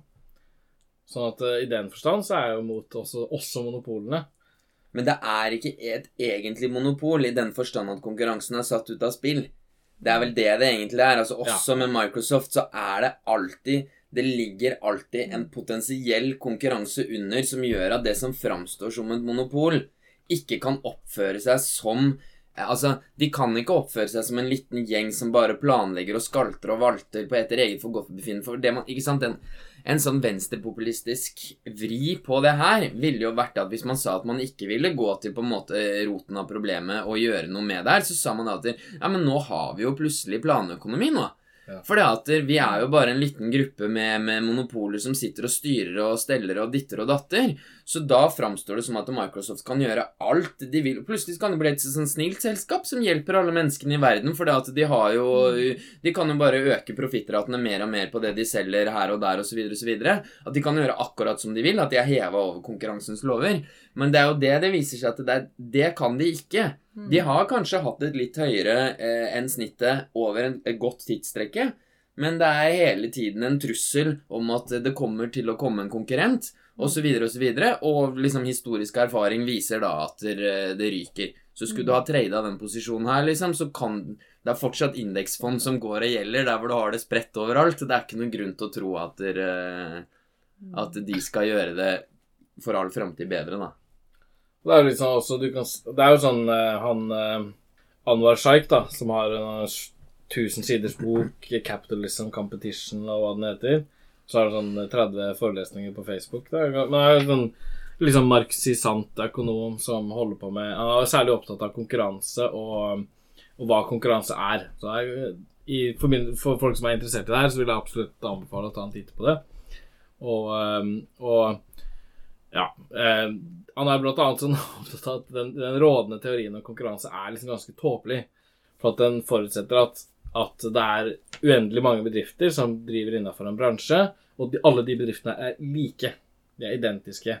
Sånn at eh, i den forstand så er jeg jo mot også, også monopolene. Men det er ikke et egentlig monopol i den forstand at konkurransen er satt ut av spill. Det er vel det det egentlig er. Altså Også med Microsoft så er det alltid Det ligger alltid en potensiell konkurranse under som gjør at det som framstår som et monopol, ikke kan oppføre seg som Altså, De kan ikke oppføre seg som en liten gjeng som bare planlegger og skalter og valter på etter eget forgodtbefinnende. For det man, ikke sant, en, en sånn venstrepopulistisk vri på det her ville jo vært at hvis man sa at man ikke ville gå til på en måte roten av problemet og gjøre noe med det her, så sa man at ja, men nå har vi jo plutselig planøkonomi nå. Ja. For vi er jo bare en liten gruppe med, med monopoler som sitter og styrer og steller og ditter og datter. Så da framstår det som at Microsoft kan gjøre alt de vil. Plutselig kan det bli et sånn snilt selskap som hjelper alle menneskene i verden. For de De kan jo bare øke profittratene mer og mer på det de selger her og der osv. osv. At de kan gjøre akkurat som de vil. At de er heva over konkurransens lover. Men det er jo det det viser seg at det, det kan de ikke. De har kanskje hatt et litt høyere eh, enn snittet over en, et godt tidstrekke, men det er hele tiden en trussel om at det kommer til å komme en konkurrent, osv., osv., og, og liksom historisk erfaring viser da at det, det ryker. Så skulle du ha trada den posisjonen her, liksom, så kan Det er fortsatt indeksfond som går og gjelder, der hvor du har det spredt overalt. Det er ikke noen grunn til å tro at, der, eh, at de skal gjøre det for all framtid bedre, da. Det er sånn også, kan, det er jo sånn eh, han eh, Anwar Shaikh, da, som har en eh, 1000 siders bok, 'Capitalism Competition' og hva den heter. Så har han sånn eh, 30 forelesninger på Facebook. Det er, det er sånn liksom marxisant økonom som holder på med Han er særlig opptatt av konkurranse og, og hva konkurranse er. Så er, i, for, min, for folk som er interessert i det her, så vil jeg absolutt anbefale å ta en titt på det. Og, og ja. Eh, han er blant annet sånn opptatt av at den, den rådende teorien om konkurranse er liksom ganske tåpelig. For at den forutsetter at, at det er uendelig mange bedrifter som driver innenfor en bransje, og de, alle de bedriftene er like. De er identiske.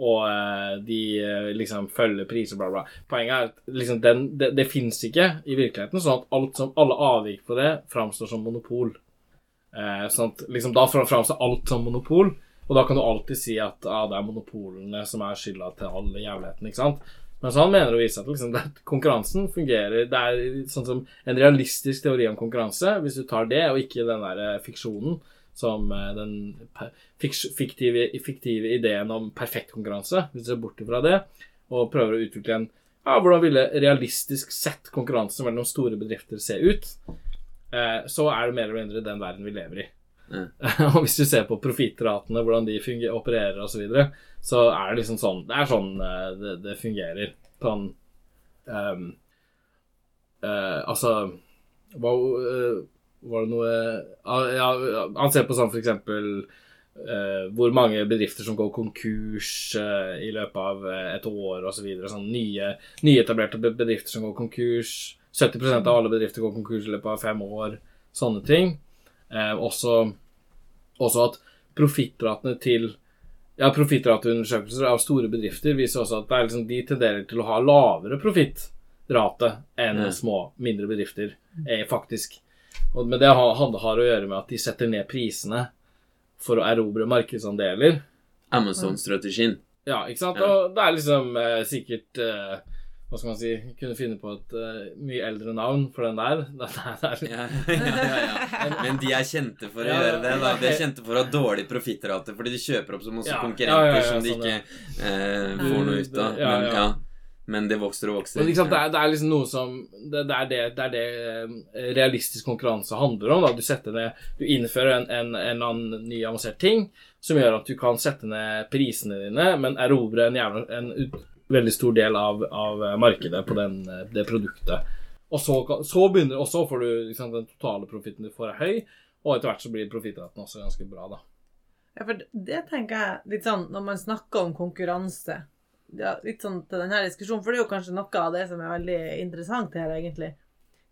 Og eh, de eh, liksom følger priser, bla, bla. Poenget er at liksom, den, det, det fins ikke i virkeligheten, sånn at alt som, alle avvik på det framstår som monopol. Eh, sånn at liksom, Da framstår alt som monopol. Og da kan du alltid si at ah, det er monopolene som er skylda til all jævligheten. ikke sant? Men så han mener å vise at liksom, det, konkurransen fungerer Det er sånn som en realistisk teori om konkurranse, hvis du tar det, og ikke den der eh, fiksjonen som eh, den fiktive, fiktive ideen om perfekt konkurranse, hvis du ser bort fra det, og prøver å utvikle en ja, Hvordan ville realistisk sett konkurranse mellom store bedrifter se ut? Eh, så er det mer eller mindre den verden vi lever i. og hvis du ser på profittratene, hvordan de funger, opererer osv., så, videre, så er det liksom sånn Det er sånn eh, det, det fungerer. På en, um, uh, Altså hva, uh, Var det noe uh, ja, Han ser på sånn for eksempel hvor mange bedrifter som går konkurs i løpet av et år osv. Så videre. sånn nye, nyetablerte bedrifter som går konkurs. 70% av alle bedrifter går konkurs i løpet av fem år. Sånne ting. Også, også at profittratene til ja, Profittраteundersøkelser av store bedrifter viser også at det liksom, de tenderer til å ha lavere profittrate enn Ja. små, mindre bedrifter. Eh, faktisk. Og, men det har, har å gjøre med at de setter ned prisene for å erobre markedsandeler. Amazon-strategien. Ja, ikke sant? Og det er liksom eh, sikkert eh, Hva skal man si Kunne finne på et uh, mye eldre navn for den der. Det der. er, Ja, ja, ja. Men de er kjente for å gjøre det. da De er kjente for å ha dårlig profittrate, fordi de kjøper opp så masse konkurrenter ja, som de sånn, ikke eh, får noe ut av. Men. Men det vokser og vokser. Men sant, det, er, det er liksom noe som Det, det er det, det, er det eh, realistisk konkurranse handler om. Da. Du setter ned Du innfører en, en, annen ny avansert ting som gjør at du kan sette ned prisene dine, men erobre en, jævla, en ut, veldig stor del av, av markedet på den, eh, det produktet. Og så, så begynner Og så får du liksom, den totale profitten du får, er høy, og etter hvert så blir profittraten også ganske bra, da. Ja, for det tenker jeg litt sånn når man snakker om konkurranse ja, Litt sånn til denne diskusjonen, for det er jo kanskje noe av det som er veldig interessant her, egentlig.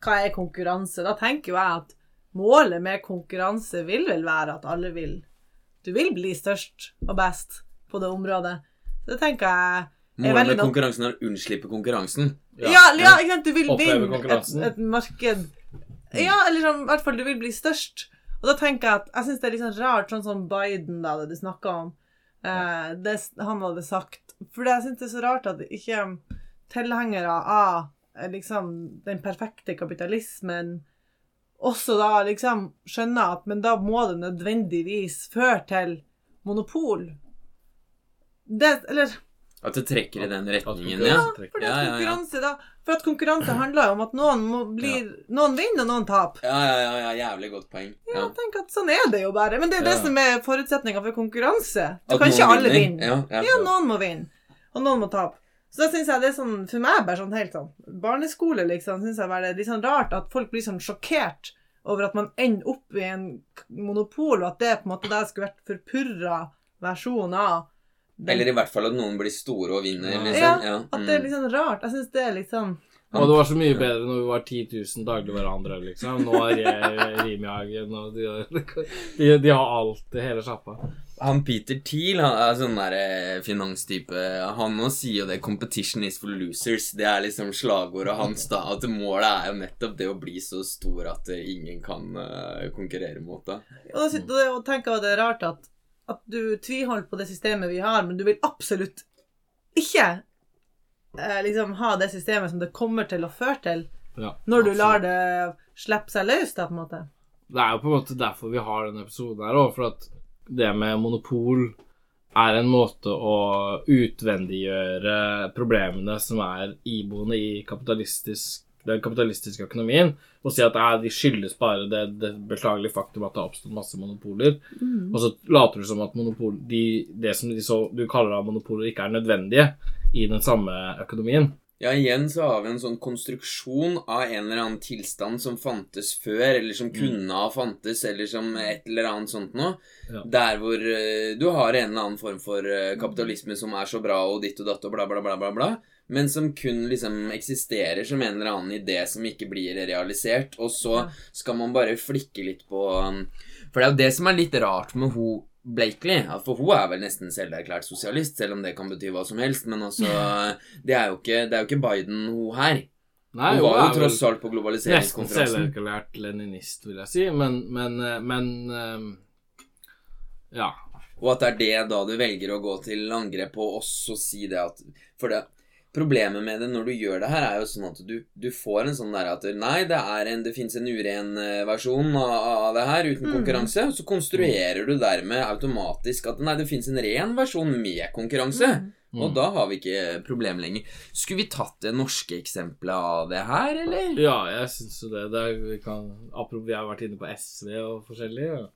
Hva er konkurranse? Da tenker jo jeg at målet med konkurranse vil vel være at alle vil Du vil bli størst og best på det området. Så det tenker jeg Målet med konkurransen er å unnslippe konkurransen. Ja, ja, ikke sant? Du vil vinne et, et marked Ja, eller sånn, i hvert fall du vil bli størst. Og da tenker jeg at jeg syns det er litt sånn rart, sånn som Biden, da, det du snakka om. Eh, det han hadde sagt. For jeg syns det er så rart at ikke tilhengere av eh, liksom den perfekte kapitalismen også da liksom skjønner at men da må det nødvendigvis føre til monopol. Det, eller At det trekker i den retningen, Ja, for, det ja. konkurranse, da, for at konkurranse handler jo om at noen må bli, noen vinner og noen taper. Ja, ja, ja, ja, jævlig godt poeng. Ja, Ja. tenk at sånn er det jo bare. Men det er det Ja. som er forutsetninga for konkurranse. Du At kan ikke alle vinne. Ja, noen må vinne, og noen må tape. Så da syns jeg det er sånn, for meg bare sånn helt sånn Barneskole, liksom, syns jeg bare det er litt sånn rart at folk blir sånn sjokkert over at man ender opp i en monopol, og at det på en måte der skulle vært forpurra versjon av Eller i hvert fall at noen blir store og vinner, Ja. liksom. Ja, Ja, At det er mm. litt sånn rart. Jeg syns det er litt sånn Og det var så mye bedre når vi var 10 000 dagligvarehandlere, liksom. Nå er jeg Rimjagen, og de, de, de har alt i hele sjappa. Han Peter Thiel han er sånn der eh, finanstype. Han nå sier jo det 'competition is for losers'. Det er liksom slagordet hans. da At målet er jo nettopp det å bli så stor at ingen kan eh, konkurrere mot det. Og da tenk at det er rart at, at du tviholder på det systemet vi har, men du vil absolutt ikke eh, liksom ha det systemet som det kommer til å føre til, Ja, når du absolutt. lar det slippe seg løs, da, på en måte. Det er jo på en måte derfor vi har denne episoden her òg, for at det med monopol er en måte å utvendiggjøre problemene som er iboende i kapitalistisk, den kapitalistiske økonomien, og si at de skyldes bare det, det beklagelige faktum at det har oppstått masse monopoler. Og så later du som at monopol, de, det som de så, du kaller av monopoler, ikke er nødvendige i den samme økonomien. Ja, igjen så har vi en sånn konstruksjon av en eller annen tilstand som fantes før, eller som kunne ha fantes, eller som et eller annet sånt noe. Ja. Der hvor eh, du har en eller annen form for eh, kapitalisme som er så bra og ditt og datt og bla, bla, bla, bla, bla. Men som kun liksom eksisterer som en eller annen idé som ikke blir realisert. Og så skal man bare flikke litt på um, For det er jo det som er litt rart med hun Blakely. For hun er vel nesten selverklært sosialist, selv om det kan bety hva som helst. Men altså Det er jo ikke, det er jo ikke Biden, hun her. Nei, Hun var jo tross alt på globaliseringskonferansen. Nesten selverklært leninist, vil jeg si, men Men, eh, men eh, Ja. Og at det er det da du velger å gå til angrep på oss og si det at For det Problemet med det når du gjør det her, er jo sånn at du, du får en sånn der at Nei, det en Det fins en uren eh, versjon av, av det her uten Mm. konkurranse. Og så konstruerer du dermed automatisk at nei, det fins en ren versjon med konkurranse. Mm. Og da har vi ikke problem lenger. Skulle vi tatt det norske eksempelet av det her, eller? Ja, jeg syns jo det. det er, vi kan, apropos vi har vært inne på SV og forskjellig. Ja.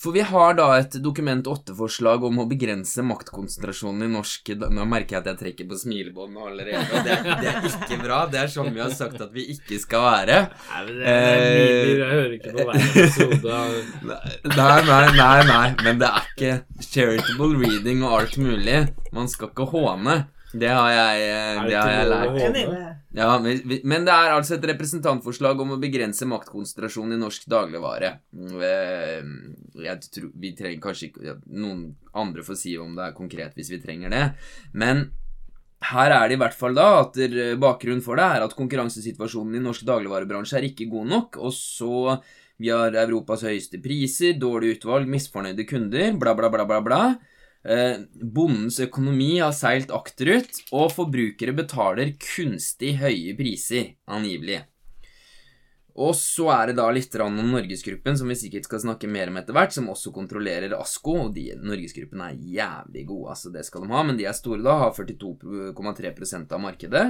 For vi har da et Dokument 8-forslag om å begrense maktkonsentrasjonen i norsk Nå merker jeg at jeg trekker på smilebåndet allerede, det, det, er ikke bra. Det er sånn vi har sagt at vi ikke skal være. Nei, men det er nydelig. Jeg hører ikke på hver episode. Nei, nei, nei, nei, men det er ikke charitable reading og alt mulig. Man skal ikke håne. Det har jeg, det har jeg lært. Ja, men, men det er altså et representantforslag om å begrense maktkonsentrasjon i norsk dagligvare. Eh, Jeg tror Vi trenger kanskje ikke Noen andre får si om det er konkret hvis vi trenger det. Men her er det i hvert fall da at bakgrunnen for det er at konkurransesituasjonen i norsk dagligvarebransje er ikke god nok, og så vi har Europas høyeste priser, dårlig utvalg, misfornøyde kunder, bla, bla, bla, bla, bla. Eh, bondens økonomi har seilt akterut, og forbrukere betaler kunstig høye priser, angivelig. Og så er det da litt om Norgesgruppen, som vi sikkert skal snakke mer om etter hvert, som også kontrollerer ASKO, og de, Norgesgruppen er jævlig gode, altså det skal de ha, men de er store da, har 42,3% av markedet.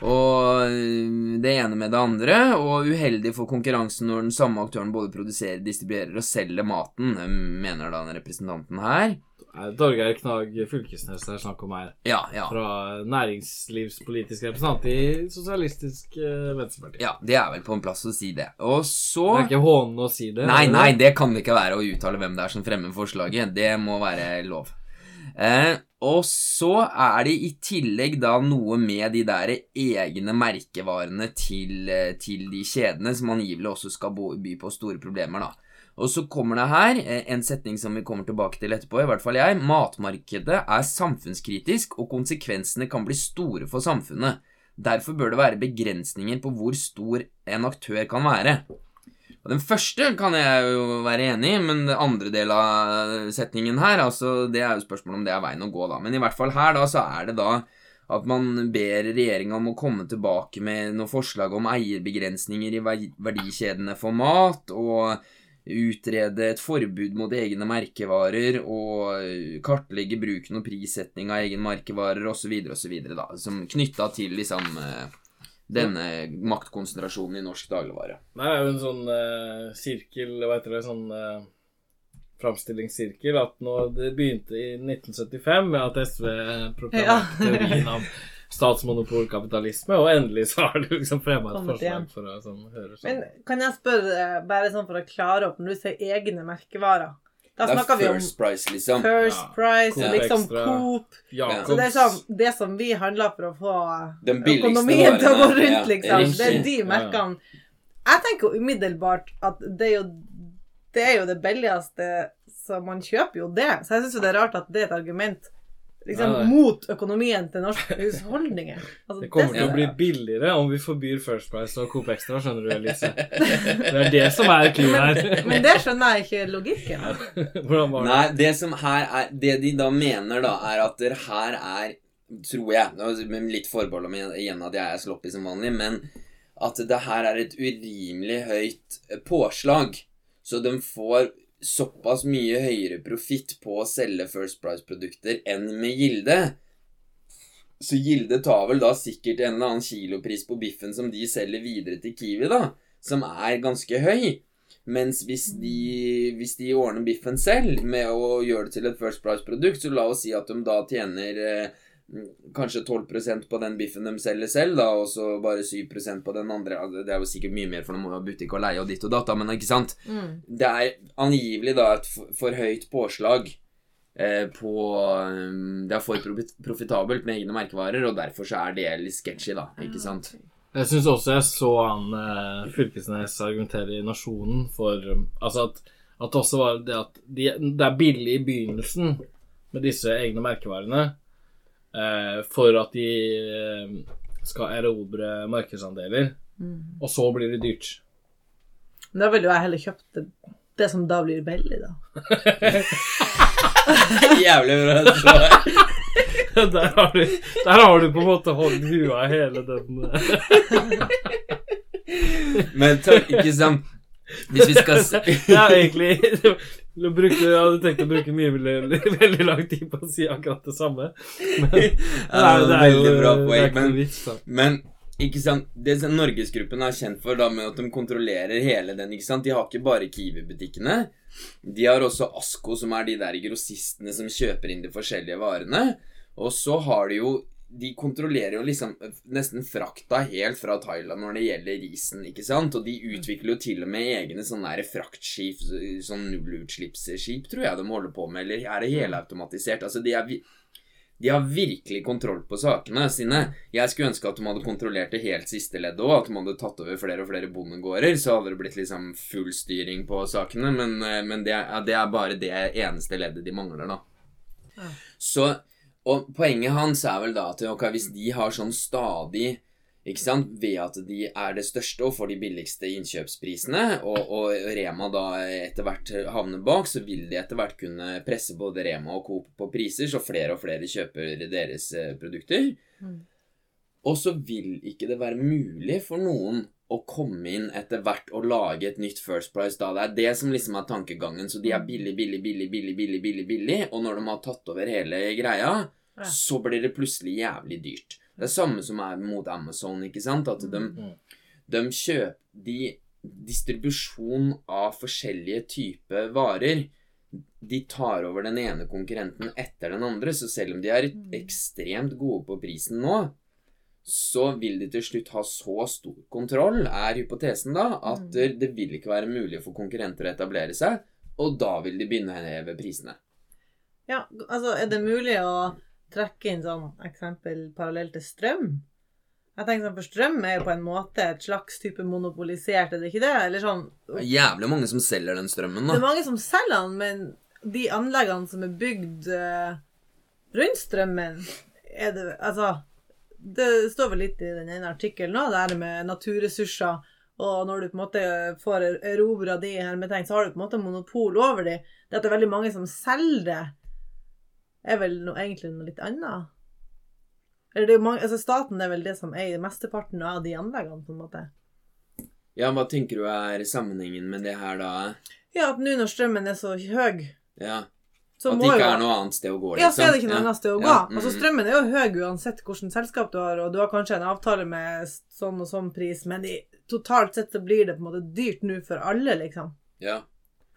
Og øh, det ene med det andre, og uheldig for konkurransen når den samme aktøren både produserer, distribuerer og selger maten, mener da den representanten her. Nei, Torgeir Knag Fylkesnes det er snakk om her. Ja, ja. Fra næringslivspolitisk representant i Sosialistisk eh, Venstreparti. Ja, det er vel på en plass å si det. Og så Det er ikke hånende å si det. Nei, nei, det? det kan det ikke være å uttale hvem det er som fremmer forslaget. Det må være lov. Eh, og så er det i tillegg da noe med de der egne merkevarene til, eh, til de kjedene, som angivelig også skal by på store problemer, da. Og så kommer det her eh, en setning som vi kommer tilbake til etterpå, i hvert fall jeg. Matmarkedet er samfunnskritisk, og konsekvensene kan bli store for samfunnet. Derfor bør det være begrensninger på hvor stor en aktør kan være. Og Den første kan jeg jo være enig i, men den andre del av setningen her, altså, det er jo spørsmålet om det er veien å gå, da. Men i hvert fall her, da, så er det da at man ber regjeringa om å komme tilbake med noen forslag om eierbegrensninger i verdikjedene for mat, og utrede et forbud mot egne merkevarer, og kartlegge bruken og prissetting av egne merkevarer, osv., osv., knytta til liksom eh, denne maktkonsentrasjonen i norsk dagligvare. Det er jo en sånn eh, sirkel, hva heter det, sånn eh, framstillingssirkel, at når det begynte i 1975 med at SV proklamerte Ja. teorien om statsmonopolkapitalisme, og endelig så har du liksom fremma et forslag for å sånn, høre sånn. Men kan jeg spørre, bare sånn for å klare opp, når du sier egne merkevarer Da er snakker vi om First Price, liksom. First Price, ja. liksom Extra. Coop Jakobs. Så det er sånn, det som vi handler for å få økonomien til å gå rundt, ja, liksom. Det er de Ja, ja. merkene. Jeg tenker jo umiddelbart at det er jo det, er jo det billigste, så man kjøper jo det. Så jeg syns jo det er rart at det er et argument liksom, nei. mot økonomien til norske husholdninger. Altså, Det kommer til å bli billigere om vi forbyr First Price og Coop Extra, skjønner du, Elise. Det er det som er clouet her. Men det skjønner jeg ikke logikken av. Hvordan var det? Nei, det som her er Det de da mener, da, er at det her er Tror jeg, med litt forbehold om igjen at jeg er sloppy som vanlig, men at det her er et urimelig høyt påslag. Så de får såpass mye høyere profitt på å selge First Price-produkter enn med Gilde. Så Gilde tar vel da sikkert en eller annen kilopris på biffen som de selger videre til Kiwi, da, som er ganske høy. Mens hvis de, hvis de ordner biffen selv med å gjøre det til et First Price-produkt, så la oss si at de da tjener eh, kanskje 12% på den biffen de selger selv, da, og så bare 7% på den andre. Altså, Det er jo sikkert mye mer, for de må jo ha butikk og leie og ditt og datt, men ikke sant? Mm. Det er angivelig da et for, for høyt påslag eh, på um, Det er for profitabelt med egne merkevarer, og derfor så er det litt sketchy, da. Ikke sant? Jeg syns også jeg så han eh, Fylkesnes argumentere i Nasjonen for Altså at, at også var det at de, det er billig i begynnelsen med disse egne merkevarene eh, for at de eh, skal erobre markedsandeler, Mm. og så blir det dyrt. Men da ville jo jeg heller kjøpt det, det som da blir billig, da. Jævlig bra svar. der, har du, der har du på en måte holdt huet hele den eh, Men takk, ikke sant Hvis vi skal se Ja, egentlig Du brukte, jeg hadde tenkt å bruke mye veldig, veldig lang tid på å si akkurat det samme. Men, Ja, det er veldig bra det poeng, men, men ikke sant, Det som Norgesgruppen er kjent for da med at de kontrollerer hele den. ikke sant, De har ikke bare Kiwi-butikkene. De har også Asko, som er de der grossistene som kjøper inn de forskjellige varene. Og så har de jo De kontrollerer jo liksom nesten frakta helt fra Thailand når det gjelder risen, ikke sant? Og de utvikler jo til og med egne sånne fraktskip, sånn nullutslippsskip, tror jeg de holder på med. Eller er det helautomatisert? Altså, de er de har virkelig kontroll på sakene sine. Jeg skulle ønske at de hadde kontrollert det helt siste leddet òg, at de hadde tatt over flere og flere bondegårder. Så hadde det blitt liksom full styring på sakene, men, eh, men det, er, det, er bare det eneste leddet de mangler, da. Så, og poenget hans er vel da at okay, hvis de har sånn stadig ikke sant? Ved at de er det største og får de billigste innkjøpsprisene, og, og, Rema da etter hvert havner bak, så vil de etter hvert kunne presse både Rema og Coop på priser, så flere og flere kjøper deres eh, produkter. Mm. Og så vil ikke det være mulig for noen å komme inn etter hvert og lage et nytt First Price da. Det er det som liksom er tankegangen. Så de er billig, billig, billig, billig, billig, billig, billig. Og når de har tatt over hele greia, så blir det plutselig jævlig dyrt. Det er samme som er mot Amazon, ikke sant? At de, mm. de kjøper de Distribusjon av forskjellige typer varer De tar over den ene konkurrenten etter den andre, så selv om de er mm. ekstremt gode på prisen nå, så vil de til slutt ha så stor kontroll, er hypotesen da, at mm. det vil ikke være mulig for konkurrenter å etablere seg, og da vil de begynne å heve prisene. Ja, altså, er det mulig å trekke inn sånn eksempel parallelt til strøm. Jeg tenker sånn, For strøm er jo på en måte et slags type monopolisert, er det ikke det? Eller sånn Det er jævlig mange som selger den strømmen, da. Det er mange som selger den, men de anleggene som er bygd uh, rundt strømmen, er det Altså Det står vel litt i den ene artikkelen òg, det her med naturressurser. Og når du på en måte får erobra de hermetegn, så har du på en måte monopol over de. Det at det er veldig mange som selger det er vel noe, egentlig noe litt annet. Eller er mange, altså Staten er vel det som eier mesteparten av de anleggene, på en måte. Ja, hva tenker du er sammenhengen med det her, da? Ja, at nå når strømmen er så høy Ja. At det ikke er noe annet sted å gå, liksom. Ja, så er det ikke noe annet sted å gå. Ja. Mm. Altså, strømmen er jo høy uansett hvilket selskap du har, og du har kanskje en avtale med sånn og sånn pris, men i, totalt sett så blir det på en måte dyrt nå for alle, liksom. Ja.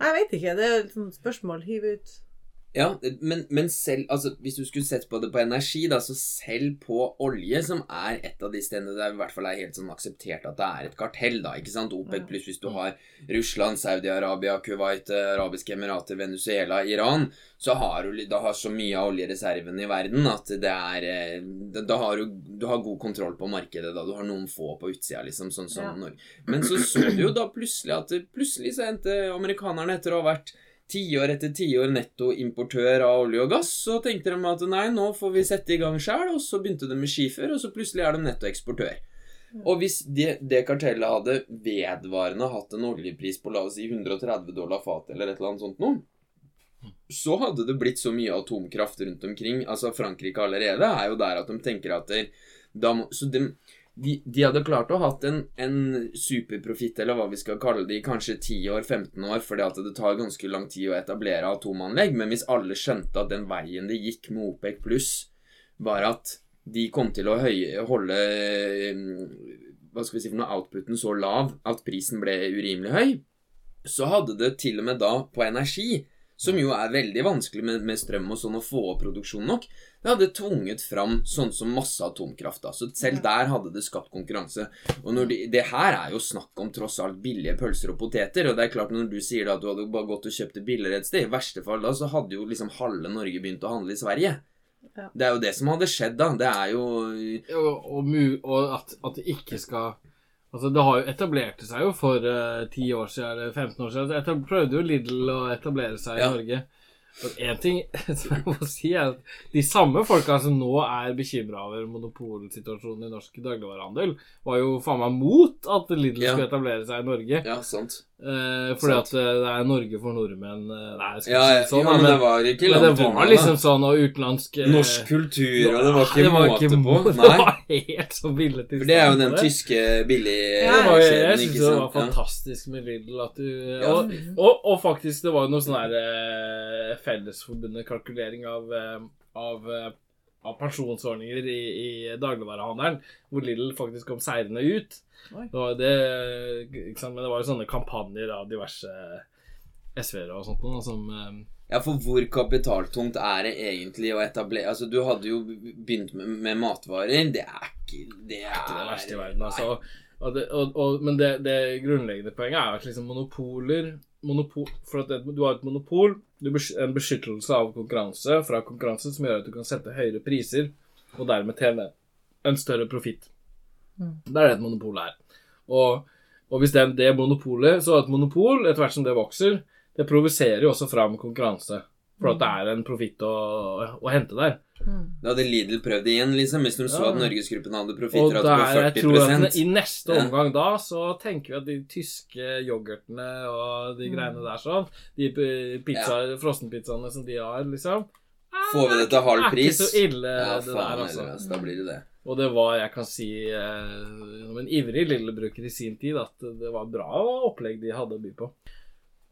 Jeg vet ikke. Det er et spørsmål. Hiv ut. Ja, men, men, selv altså, Hvis du skulle sett på det på energi, da, så selv på olje, som er et av de stedene der i hvert fall er helt sånn akseptert at det er et kartell, da, ikke sant OPEC pluss hvis du har Russland, Saudi-Arabia, Kuwait, Arabiske Emirater, Venezuela, Iran, så har du da har så mye av oljereservene i verden at det er eh, Da har du, du har god kontroll på markedet, da. Du har noen få på utsida, liksom, sånn som ja. Norge. Men så så du jo da plutselig at plutselig så endte amerikanerne etter å ha vært tiår etter tiår nettoimportør av olje og gass. Så tenkte de at nei, nå får vi sette i gang sjøl, og så begynte de med skifer, og så plutselig er de nettoeksportør. Og hvis det, det, kartellet hadde vedvarende hatt en oljepris på la oss si 130 dollar fatet eller et eller annet sånt noe, så hadde det blitt så mye atomkraft rundt omkring. Altså Frankrike allerede er jo der at de tenker at det, da må, Så de, de, de, hadde klart å hatt en, en superprofitt, eller hva vi skal kalle det, i kanskje 10 år, 15 år, fordi at det tar ganske lang tid å etablere atomanlegg. Men hvis alle skjønte at den veien det gikk med OPEC pluss, var at de kom til å høye, holde hva skal vi si for noe, outputen så lav at prisen ble urimelig høy, så hadde det til og med da på energi som jo er veldig vanskelig med, med strøm og sånn å få opp produksjon nok, det hadde tvunget fram sånn som masse atomkraft. da, Så selv der hadde det skapt konkurranse. Og de, Det her er jo snakk om tross alt billige pølser og poteter. Og det er klart når du sier da at du hadde bare gått og kjøpt det billigere et sted, i verste fall da så hadde jo liksom halve Norge begynt å handle i Sverige. Ja. Det er jo det som hadde skjedd da. Det er jo Og, og, og at, at det ikke skal Altså, Det har jo etablert seg jo for uh, eh, 10 år siden, eller 15 år siden. Jeg prøvde jo Lidl å etablere seg ja. i Norge. En ting som jeg må si, er at de samme folka som nå er bekymra over monopolsituasjonen i norsk dagligvarehandel, var jo faen meg mot at Lidl ja. skulle etablere seg i Norge. Ja, sant. Eh, fordi sant. at eh, det er Norge for nordmenn eh, Nei, jeg skal ja, ikke si sånn, ja, men, det var ikke unna. Det var liksom sånn og utenlandsk eh, Norsk kultur, og det var ikke det var måte ikke, på. Nei. Det var helt så billig For det er jo den tyske billig ja, Jeg syns det var fantastisk med Lidl at du og, og, og, faktisk, det var jo noe sånn her eh, Fellesforbundet kalkulering av, av av pensjonsordninger i, i dagligvarehandelen, hvor Lidl faktisk kom seirende ut. Og det, ikke sant? Men det var jo sånne kampanjer av diverse SV-ere og sånt noe som eh, Ja, for hvor kapitaltungt er det egentlig å etablere Altså, du hadde jo begynt med, med matvarer. Det er ikke Det er ikke det verste i verden, altså. Og det, og, og, men det, det grunnleggende poenget er at liksom monopoler monopol, For at det, du har et monopol, en beskyttelse av konkurranse fra konkurranse som gjør at du kan sette høyere priser og dermed tjene en større profitt. Mm. Det er det et monopol er. Og, og hvis det, det monopolet Så et monopol, etter hvert som det vokser, det provoserer jo også fram konkurranse. For at det er en profitt å, å, hente der. Mm. Da hadde Lidl prøvd igjen, liksom, hvis de så at Norgesgruppen hadde Og profitter på jeg tror at i neste omgang da, så tenker vi at de tyske yoghurtene og de Mm. greiene der sånn, de pizza, ja. frossenpizzaene som de har, liksom Får vi det til halv er ikke pris? så ille, Ja, det faen der, altså. Ellers, Da blir det det. Og det var, jeg kan si, eh, som en ivrig Lidl-bruker i sin tid, at det var bra opplegg de hadde å by på.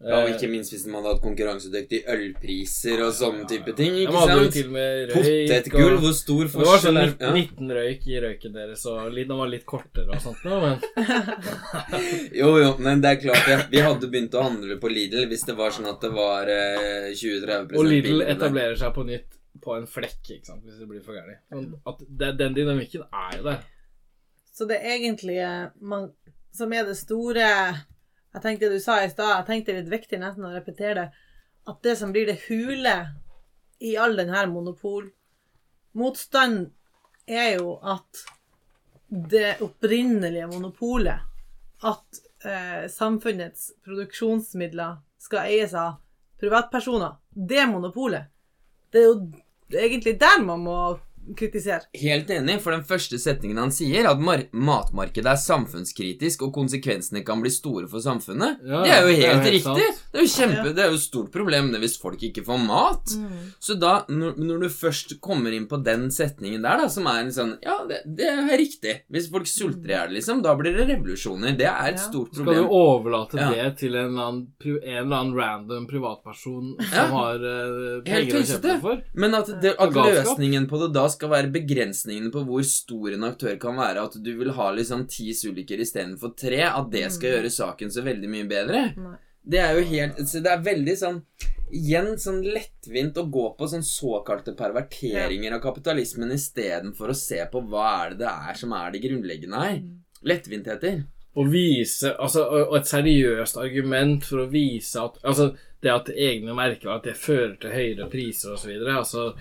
Ja, og Eh, ikke minst hvis man hadde hatt konkurransedyktige ølpriser og sånne type ting. de ikke hadde jo sant? til og med røyk. Potetgull, hvor stor forskjell Det var sånn er 19, 19 røyk i røyken deres, og den var litt kortere og sånt noe, men Jo, jo, men det er klart ja. Vi hadde begynt å handle på Lidl hvis det var sånn at det var eh, 20-30 Og Lidl etablerer seg på nytt på en flekk, ikke sant, hvis det blir for gærent. Det- Den dynamikken er jo der. Så det egentlige man, som er det store Jeg tenkte du sa i stad, jeg tenkte det er litt viktig nesten å repetere det. At det som blir det hule i all denne monopolmotstanden, er jo at det opprinnelige monopolet At eh, samfunnets produksjonsmidler skal eies av privatpersoner. Det monopolet. Det er jo egentlig der man må kritisere. Helt enig, for den første setningen han sier, at mar matmarkedet er samfunnskritisk og konsekvensene kan bli store for samfunnet, Ja, det er jo det er helt helt riktig. sant. Det er jo kjempe, Ja. det er jo et stort problem det hvis folk ikke får mat. Så da, når, når du først kommer inn på den setningen der, da, som er en sånn Ja, det, det er riktig. Hvis folk sulter i hjel, liksom, da blir det revolusjoner. Det er et Ja. stort Skal du overlate Ja. det til en eller, annen, en eller annen random privatperson som Ja. har uh, penger å kjøpe for? Men at, det, at løsningen på det da skal være begrensningene på hvor stor en aktør kan være. At du vil ha liksom ti suliker istedenfor tre. At det skal Mm. gjøre saken så veldig mye bedre. Nei. Det er jo helt Så det er veldig sånn Igjen sånn lettvint å gå på sånn såkalte perverteringer av kapitalismen istedenfor å se på hva er det det er som er det grunnleggende her. Mm. Lettvintheter. Å vise Altså, og et seriøst argument for å vise at Altså, det at egne merkevarer at det fører til høyere priser osv., altså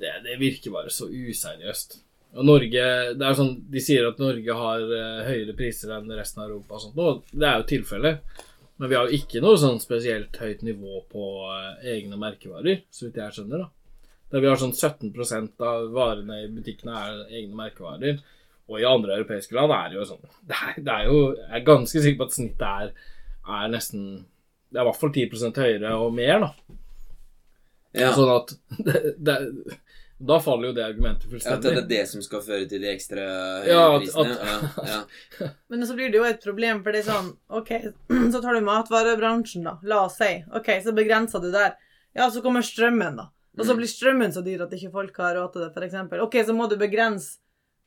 det, det virker bare så useriøst. Og Norge det er sånn, De sier at Norge har eh, høyere priser enn resten av Europa og sånt, og det er jo tilfellet. Men vi har jo ikke noe sånn spesielt høyt nivå på eh, egne merkevarer, så vidt jeg skjønner. da. Der vi har sånn 17% av varene i butikkene er egne merkevarer. Og i andre europeiske land er det jo sånn Det er, det er jo Jeg er ganske sikker på at snittet er, er nesten Det er i hvert fall 10% høyere og mer, da. Ja. Sånn at det, det, Da faller jo det argumentet fullstendig. At det er det som skal føre til de ekstra høye Ja, at- prisene. at- ja, ja. Men så blir det jo et problem, for det er sånn OK, så tar du matvarebransjen, da. La oss si. OK, så begrenser du der. Ja, så kommer strømmen, da. Og så Mm. blir strømmen så dyr at ikke folk har råd til det, f.eks. OK, så må du begrense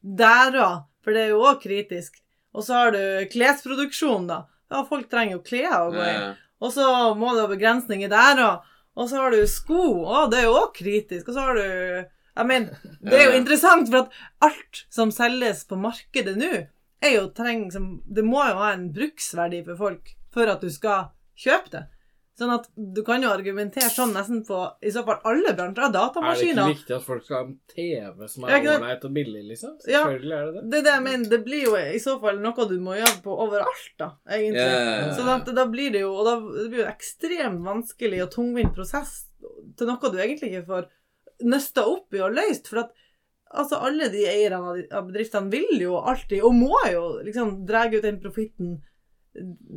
der òg, for det er jo òg kritisk. Og så har du klesproduksjon, da. Ja, folk trenger jo klær å gå i. Og så må du ha begrensninger der òg. Og så har du sko. Å, det er jo òg kritisk. Og så har du Jeg mener, det er jo interessant, for at alt som selges på markedet nå, er jo treng som Det må jo ha en bruksverdi for folk for at du skal kjøpe det. Sånn at du kan jo argumentere sånn nesten på i så fall alle bransjer. Er det ikke viktig at folk skal ha en TV som er ålreit og billig, liksom? Ja. Er det det. Det er det jeg mener. Det blir jo i så fall noe du må gjøre på overalt, da, egentlig. Yeah. Så da, da blir det jo Og da det blir jo ekstremt vanskelig og tungvint prosess til noe du egentlig ikke får nøsta opp i og løst. For at altså, alle de eierne av, av bedriftene vil jo alltid, og må jo liksom dra ut den profitten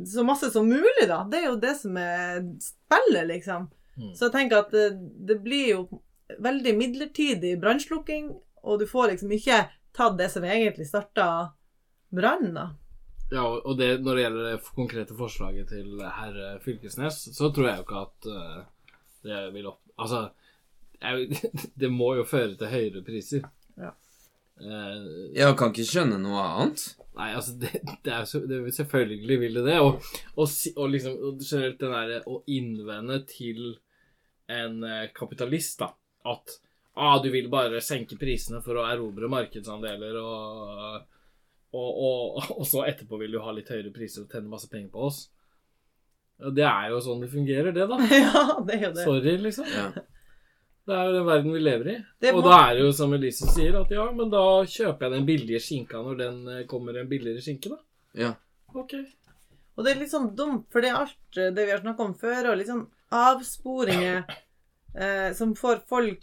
så masse som mulig, da. Det er jo det som er spillet, liksom. Mm. Så jeg tenker at det, det blir jo veldig midlertidig brannslukking, og du får liksom ikke tatt det som egentlig starta brannen, da. Ja, og det, når det gjelder det konkrete forslaget til herr Fylkesnes, så tror jeg jo ikke at uh, det vil opp... Altså, jeg, det må jo føre til høyere priser. Ja. Uh, Jeg kan ikke skjønne noe annet. Nei, altså, det, det er jo så, det, Selvfølgelig vil det det. Og, og, og liksom og generelt den derre å innvende til en eh, kapitalist, da, at ah, du vil bare senke prisene for å erobre markedsandeler, og, og, og, og så etterpå vil du ha litt høyere priser og tjene masse penger på oss. Det er jo sånn det fungerer, det, da. ja, det er jo det. Sorry, liksom. Ja. Det er jo den verden vi lever i. Det og må- da er det jo som Elise sier, at ja, men da kjøper jeg den billige skinka når den eh, kommer en billigere skinke, da. Ja. Ok. Og det er litt sånn dumt, for det er alt eh, det vi har snakka om før, og litt sånn avsporinger eh, som får folk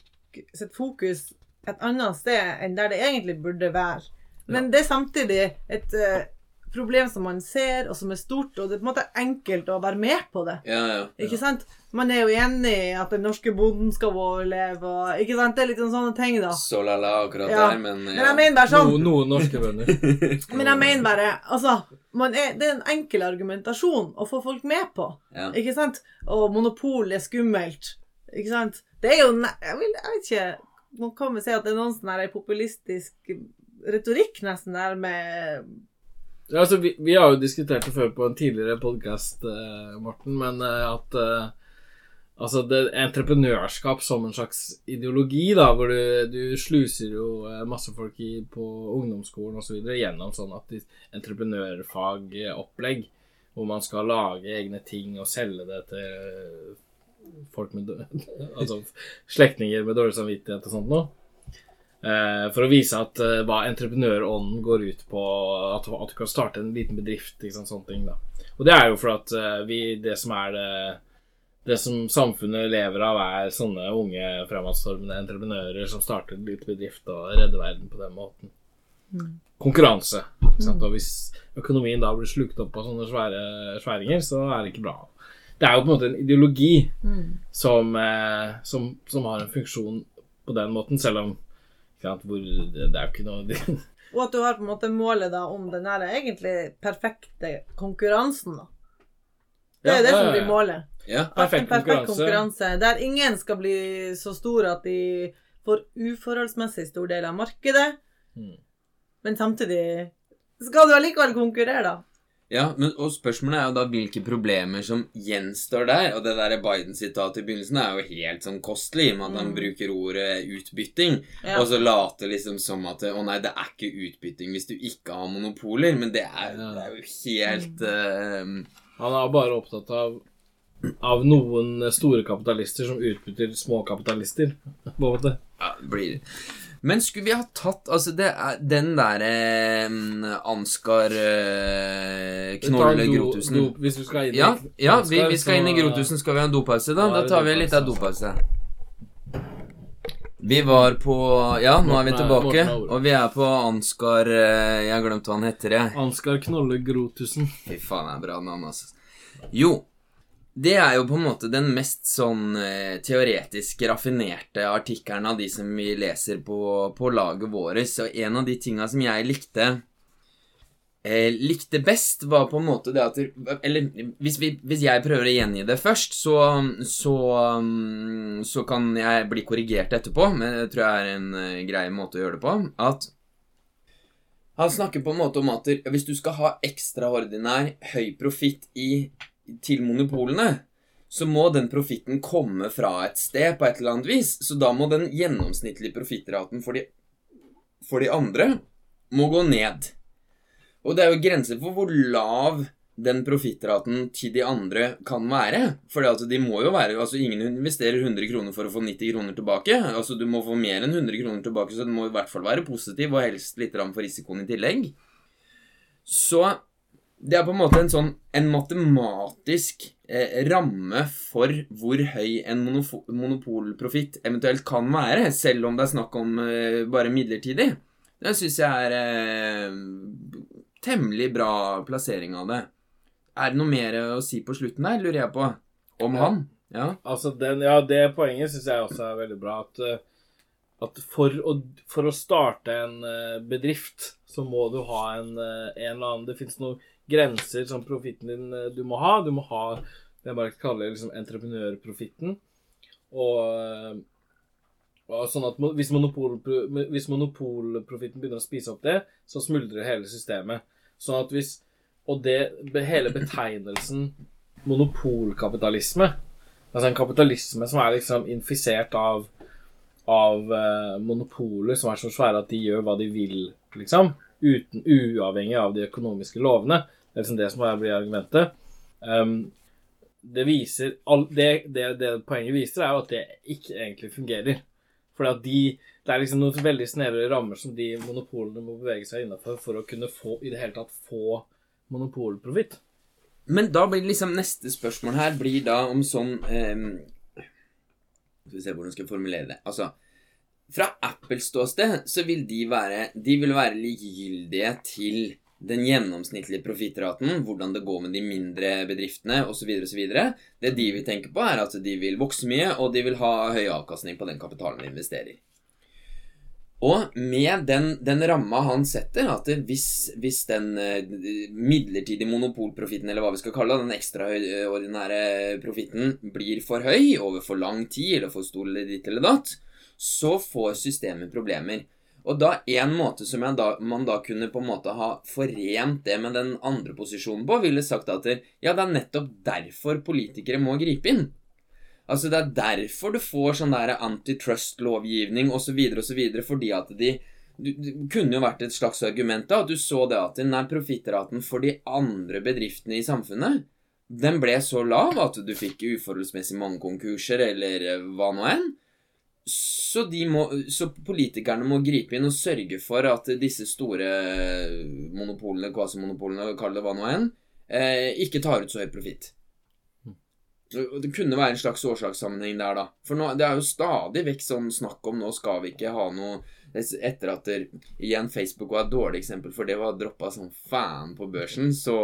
sitt fokus et annet sted enn der det egentlig burde være. Men det er samtidig et eh, problem som man ser, og som er stort, og det er på en måte enkelt å være med på det. Ja, ja. Ikke sant? Man er jo enig i at den norske bonden skal overleve, og ikke sant? Det er litt sånn sånne ting, da. Så la-la akkurat Ja. der, men Men jeg mener bare sånn Noen, no, norske bønder. Men jeg mener bare Altså, man er, det er en enkel argumentasjon å få folk med på. ja. Ikke sant? Og monopol er skummelt. Ikke sant? Det er jo Jeg, vil, jeg vet ikke Man kan vel si at det er noen sånn her populistisk retorikk nesten der med Ja, altså, vi, vi har jo diskutert det før på en tidligere podkast, Morten, men eh, at eh, Altså, det er entreprenørskap som en slags ideologi, da, hvor du, du sluser jo eh, masse folk i, på ungdomsskolen osv. gjennom sånn at entreprenørfagopplegg, hvor man skal lage egne ting og selge det til folk med Altså slektninger med dårlig samvittighet og sånt noe. Eh, for å vise at eh, hva entreprenørånden går ut på, at, at du kan starte en liten bedrift. Liksom, sånne ting da. Og det er jo for at eh, vi, det som er det Det som samfunnet lever av, er sånne unge fremadstormende entreprenører som starter en liten bedrift og redder verden på den måten. Konkurranse. Ikke sant? Og hvis økonomien da blir slukt opp av sånne svære sværinger, så er det ikke bra. Det er jo på en måte en ideologi som, eh, som, som har en funksjon på den måten, selv om hvor, det, det er jo ikke noe Og at du har på en måte målet da om den her egentlig perfekte konkurransen, da. Det er Ja, det som blir målet. ja. Perfekt perfekt konkurranse. konkurranse. Der ingen skal bli så store at de får uforholdsmessig stor del av markedet. Mm. Men samtidig skal du allikevel konkurrere, da. Ja, men, og spørsmålet er jo da hvilke problemer som gjenstår der. Og det der Biden-sitatet i begynnelsen er jo helt sånn kostelig, i og med at han Mm. bruker ordet utbytting. Ja. Og så later liksom som at å nei, det er ikke utbytting hvis du ikke har monopoler. Men det er, Ja. det er jo helt uh, Han er bare opptatt av av noen store kapitalister som utbytter små kapitalister. På en måte. Ja, det blir Men skulle vi ha tatt Altså, det er den derre eh, Ansgar eh, Knolle Grotusen do- Hvis du skal inn i Ja, ja vi, vi skal inn i Grotusen. Skal vi ha en dopause, da? Da tar vi litt av dopause. Vi var på Ja, nå er vi tilbake. Og vi er på Ansgar eh, Jeg har glemt hva han heter, jeg. Ansgar Knolle Grotusen. Fy faen, det er bra navn, altså. Jo, det er jo på en måte den mest sånn eh, teoretisk raffinerte artikkelen av de som vi leser på, på laget vårt. Og en av de tinga som jeg likte eh, likte best, var på en måte det at Eller hvis, vi, hvis jeg prøver å gjengi det først, så, så, mm, så kan jeg bli korrigert etterpå, men det tror jeg er en eh, grei måte å gjøre det på. At han snakker på en måte om at hvis du skal ha ekstraordinær høy profitt i, til monopolene, så må den profitten komme fra et sted på et eller annet vis. Så da må den gjennomsnittlige profittraten for de, for de andre må gå ned. Og det er jo grenser for hvor lav den profittraten til de andre kan være. For de må jo være Altså, ingen investerer 100 kroner for å få 90 kroner tilbake. Altså, du må få mer enn 100 kroner tilbake, så den må i hvert fall være positiv, og helst litt for risikoen i tillegg. Så det er på en måte en sånn En matematisk eh, ramme for hvor høy en monopolprofitt eventuelt kan være, selv om det er snakk om eh, bare midlertidig. Det syns jeg er eh, temmelig bra plassering av det. Er det noe mer å si på slutten der, lurer jeg på? Om Ja. han? Ja. Altså, den, ja, det poenget syns jeg også er veldig bra. At, eh, at for, å, for å starte en eh, bedrift, så må du ha en, eh, en eller annen Det fins noen grenser som profitten din eh, du må ha. Du må ha det jeg bare kaller liksom entreprenørprofitten. Og, eh, Og sånn at hvis, monopol, hvis monopolprofitten begynner å spise opp det, så smuldrer hele systemet. Sånn at hvis Og det, hele betegnelsen monopolkapitalisme Altså en kapitalisme som er liksom infisert av av eh, monopoler som er så svære at de gjør hva de vil, liksom. Uten, uavhengig av de økonomiske lovene. Det er liksom det som blir argumentet. Um, det viser all, det, det, det poenget viser, er jo at det ikke egentlig fungerer. Fordi de Det er liksom noen veldig snevre rammer som de monopolene må bevege seg innafor for å kunne få i det hele tatt få monopolprofitt. Men da blir liksom neste spørsmål her blir da om sånn um, Skal vi se hvordan jeg skal formulere det. Altså Fra Apples ståsted så vil de være De vil være likegyldige til den gjennomsnittlige profittraten, hvordan det går med de mindre bedriftene osv. osv. Det de vil tenke på, er at de vil vokse mye, og de vil ha høy avkastning på den kapitalen de investerer. Og med den, den ramma han setter, at hvis, hvis den eh, midlertidige monopolprofitten, eller hva vi skal kalle det, den ekstraordinære profitten, blir for høy over for lang tid, eller for stor eller ditt eller datt, så får systemet problemer. Og da en måte som da, man da kunne på en måte ha forent det med den andre posisjonen på, ville sagt at ja, det er nettopp derfor politikere må gripe inn. Altså Det er derfor du får sånn der antitrust-lovgivning osv., osv., fordi at de du, Det kunne jo vært et slags argument da, at du så det at nei, profittraten for de andre bedriftene i samfunnet den ble så lav at du fikk uforholdsmessig mange konkurser, eller eh, hva nå enn. Så, de må, så politikerne må gripe inn og sørge for at disse store monopolene, kvasimonopolene, kall det hva nå enn, eh, ikke tar ut så høy profitt. Det kunne være en slags årsakssammenheng der, da. For nå, det er jo stadig vekk sånn snakk om nå skal vi ikke ha noe Etter at der, igjen Facebook var et dårlig eksempel, for det var droppa som fan på børsen, så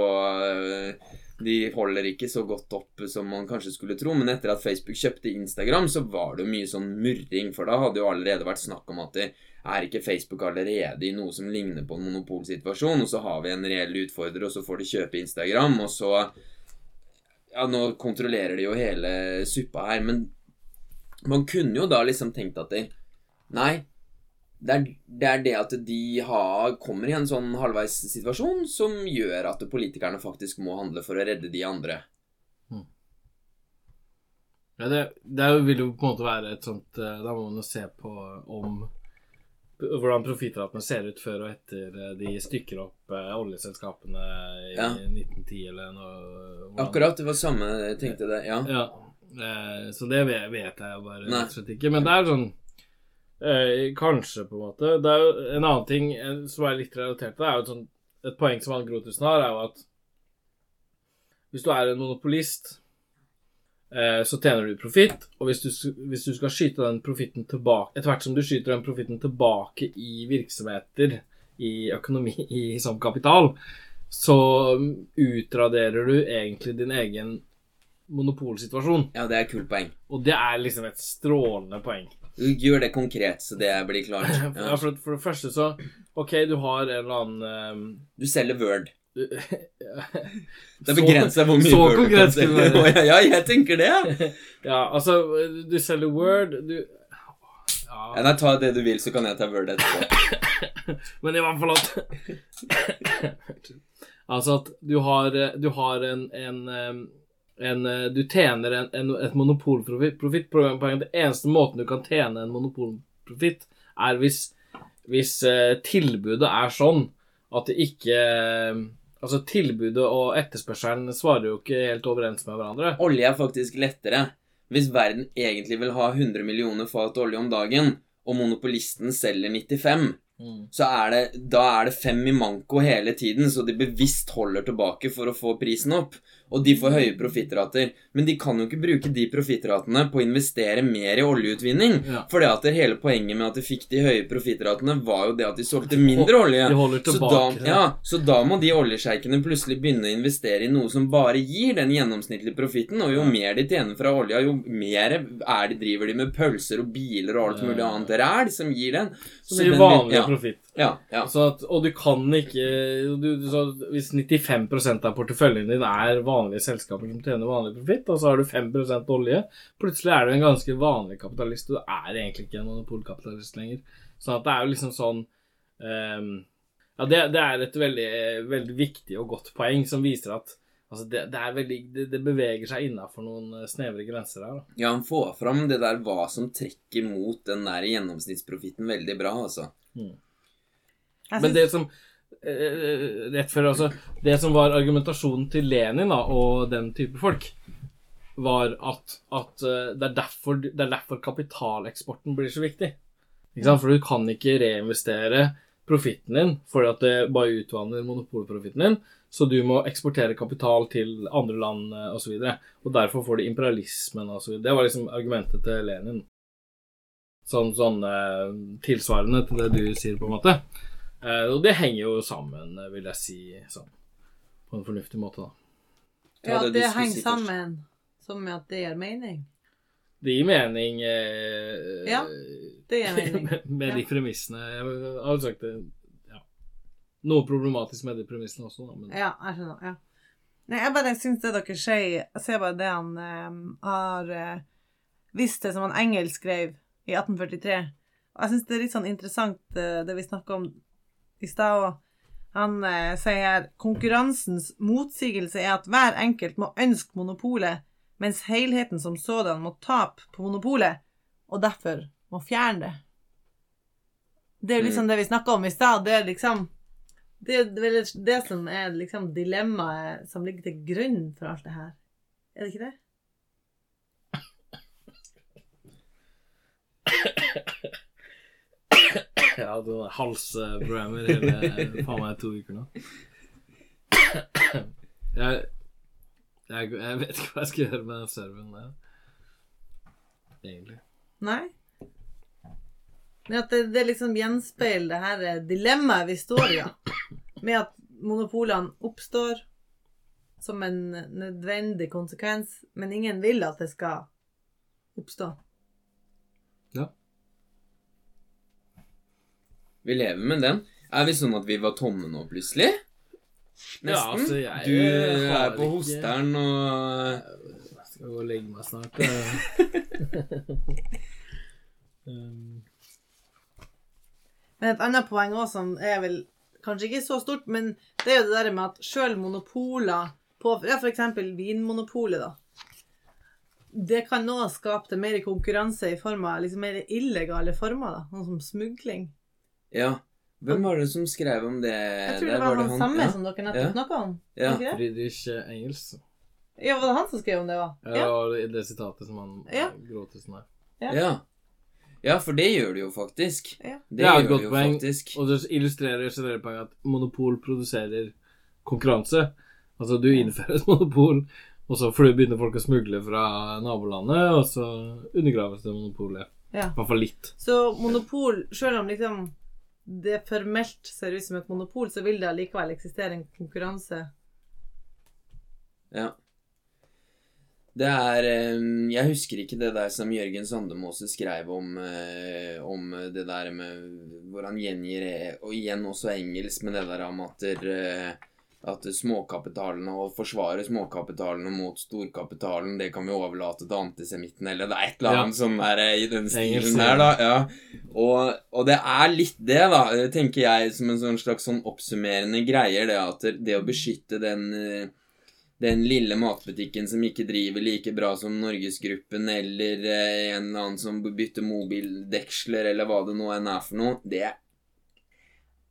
øh, de holder ikke så godt opp som man kanskje skulle tro. Men etter at Facebook kjøpte Instagram, så var det mye sånn murring, for da hadde jo allerede vært snakk om at det er ikke Facebook allerede i noe som ligner på en monopolsituasjon, og så har vi en reell utfordrer, og så får de kjøpe Instagram, og så ja, nå kontrollerer de jo hele suppa her, men man kunne jo da liksom tenkt at de, Nei, det er, det er det at de har, kommer i en sånn halvveissituasjon som gjør at politikerne faktisk må handle for å redde de andre. Ja, det, det vil jo på en måte være et sånt eh, Da må man jo se på om hvordan profittratene ser ut før og etter eh, de stykker opp eh, oljeselskapene i Ja. 1910 eller noe. hvordan- Akkurat, det var samme jeg tenkte det, ja. Ja. Eh, så det vet jeg bare rett og slett ikke. Men det er sånn eh, Kanskje, på en måte. Det er jo en annen ting som er litt relatert til det, er jo et, sånt, et poeng som han Grotusen har, er jo at hvis du er en monopolist, eh, så tjener du profitt. Og hvis du, hvis du skal skyte den profitten tilbake Etter hvert som du skyter den profitten tilbake i virksomheter, i økonomi, i, som kapital, så utraderer du egentlig din egen monopolsituasjon. Ja, det er et kult poeng. Og det er liksom et strålende poeng. Gjør det konkret, så det blir klart. Ja, Ja. for, for det første så Ok, du har en eller annen um... Du selger Word. du, Det er begrensa hvor mye så Word du kan selge. Ja, jeg tenker det. Ja, altså, du selger Word Du Ja, Ja, nei, ta det du vil, så kan jeg ta Word etterpå. men i hvert fall at Altså at du har, du har en, en, ehm, en eh, Du tjener en, en, et monopolprofitt. på. Det eneste måten du kan tjene en monopolprofitt, er hvis, hvis eh, tilbudet er sånn at det ikke eh, Altså, tilbudet og etterspørselen svarer jo ikke helt overens med hverandre. Olje er faktisk lettere. Hvis verden egentlig vil ha 100 millioner fat olje om dagen, og monopolisten selger 95, så er det, da er det fem i manko hele tiden, så de bevisst holder tilbake for å få prisen opp. Og de får høye profittrater. Men de kan jo ikke bruke de profittratene på å investere mer i oljeutvinning. Ja. For det at det hele poenget med at de fikk de høye profittratene, var jo det at de solgte mindre olje. Holder Så da, tilbake. ja, så da må de oljesjeikene plutselig begynne å investere i noe som bare gir den gjennomsnittlige profitten. Og jo mer de tjener fra olja, jo mer er de, driver de med pølser og biler og alt mulig annet ræl som gir den. Så så den vil- vanlig ja. profitt. Ja, ja. Så at, og du kan ikke du, så Hvis 95% av porteføljen din er vanlige selskaper som tjener vanlig profitt, og så har du 5% olje, plutselig er du en ganske vanlig kapitalist. Du er egentlig ikke en monopolkapitalist lenger. Så at det er jo liksom sånn um, Ja, det, det, er et veldig, veldig viktig og godt poeng som viser at Altså det, det, veldig, det, det, beveger seg innafor noen eh, snevre grenser her. Da. Ja, han får fram det der hva som trekker mot den der gjennomsnittsprofitten veldig bra, altså. Mm. Men det som eh, Rett før, altså Det som var argumentasjonen til Lenin da, og den type folk, var at, at eh, det, er derfor, det, er derfor, kapitaleksporten blir så viktig. For du kan ikke reinvestere profitten din fordi at det bare utvanner monopolprofitten din. Så du må eksportere kapital til andre land osv. Og, så og derfor får du imperialismen osv. Det var liksom argumentet til Lenin. Sånn, sånn eh, tilsvarende til det du sier, på en måte. Eh, og det henger jo sammen, vil jeg si, sånn på en fornuftig måte, da. Ja, det, det henger sammen som med at det gir mening? Det gir mening eh, Ja, det gir mening. med, med ja. de premissene. Jeg har jo sagt det noe problematisk med de premissene også, da. Men... Ja, jeg skjønner. ja. Nei, jeg bare syns det dere sier Jeg ser bare det han um, har uh, visst det som han Engel skrev i 1843. Og jeg syns det er litt sånn interessant, uh, det vi snakker om i stad òg. Han eh, sier her konkurransens motsigelse er at hver enkelt må ønske monopolet, mens helheten som sådan må tape på monopolet, og derfor må fjerne det. Det er jo liksom mm. det vi snakka om i stad. Det er liksom det er det som er liksom dilemmaet som ligger til grunn for alt det her. Er det ikke det? Du har halsproblemer hele faen meg to uker nå. Jeg, jeg, jeg, vet ikke hva jeg skal gjøre med den serven der. Egentlig. Nei? Men at det, det liksom gjenspeiler det her dilemmaet vi står i, med at monopolene oppstår som en nødvendig konsekvens, men ingen vil at det skal oppstå. Ja. Vi lever med den. Er vi sånn at vi var tomme nå, plutselig? Nesten. Ja, altså, jeg du er på ikke... hosteren og Jeg skal gå og legge meg snart. um... Men et annet poeng òg som er vel kanskje ikke så stort, men det er jo det der med at sjøl monopoler på ja, f.eks. Vinmonopolet, da. Det kan nå skape til mer konkurranse i form av liksom mer illegale former, da. Sånn som smugling. Ja. Hvem var det som skrev om det? Jeg tror det var, var det han samme ja. som dere nettopp ja. snakka om. Ja. Friedrich Engels. Ja, var det han som skrev om det òg? Ja, det, det sitatet som han ja. gråter sånn her. Ja. ja. Ja, for det gjør det jo faktisk. Ja. Det, det er et godt poeng, faktisk. og det illustrerer generelt at monopol produserer konkurranse. Altså, du innfører et monopol, og så begynner folk å smugle fra nabolandet, og så undergraves det monopolet. Ja. I hvert fall litt. Så monopol, selv om liksom det formelt ser ut som et monopol, så vil det allikevel eksistere en konkurranse. Ja. Det er Jeg husker ikke det der som Jørgen Sandemose skrev om, eh, om det der med Hvor han gjengir Og igjen også engelsk, men det der om at eh, at småkapitalene og forsvare småkapitalene mot storkapitalen, det kan vi overlate til antisemittene, eller det er et eller annet ja. sånn der i den stilen der, da. Ja. Og, og, det er litt det, da, tenker jeg, som en sånn slags sånn oppsummerende greier, det at det å beskytte den eh, den lille matbutikken som ikke driver like bra som Norgesgruppen, eller eh, en eller annen som bytter mobildeksler, eller hva det nå enn er for noe, det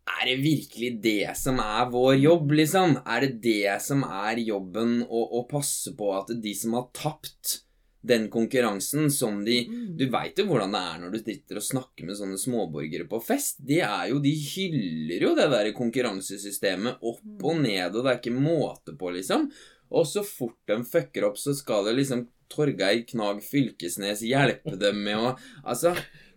Er det virkelig det som er vår jobb, liksom? Er det det som er jobben, å, å passe på at de som har tapt den konkurransen som de mm. Du veit jo hvordan det er når du sitter og snakker med sånne småborgere på fest. De er jo De hyller jo det der konkurransesystemet opp og mm. ned, og det er ikke måte på, liksom. Og så fort de fucker opp, så skal det liksom Torgeir Knag Fylkesnes hjelpe dem med å Altså,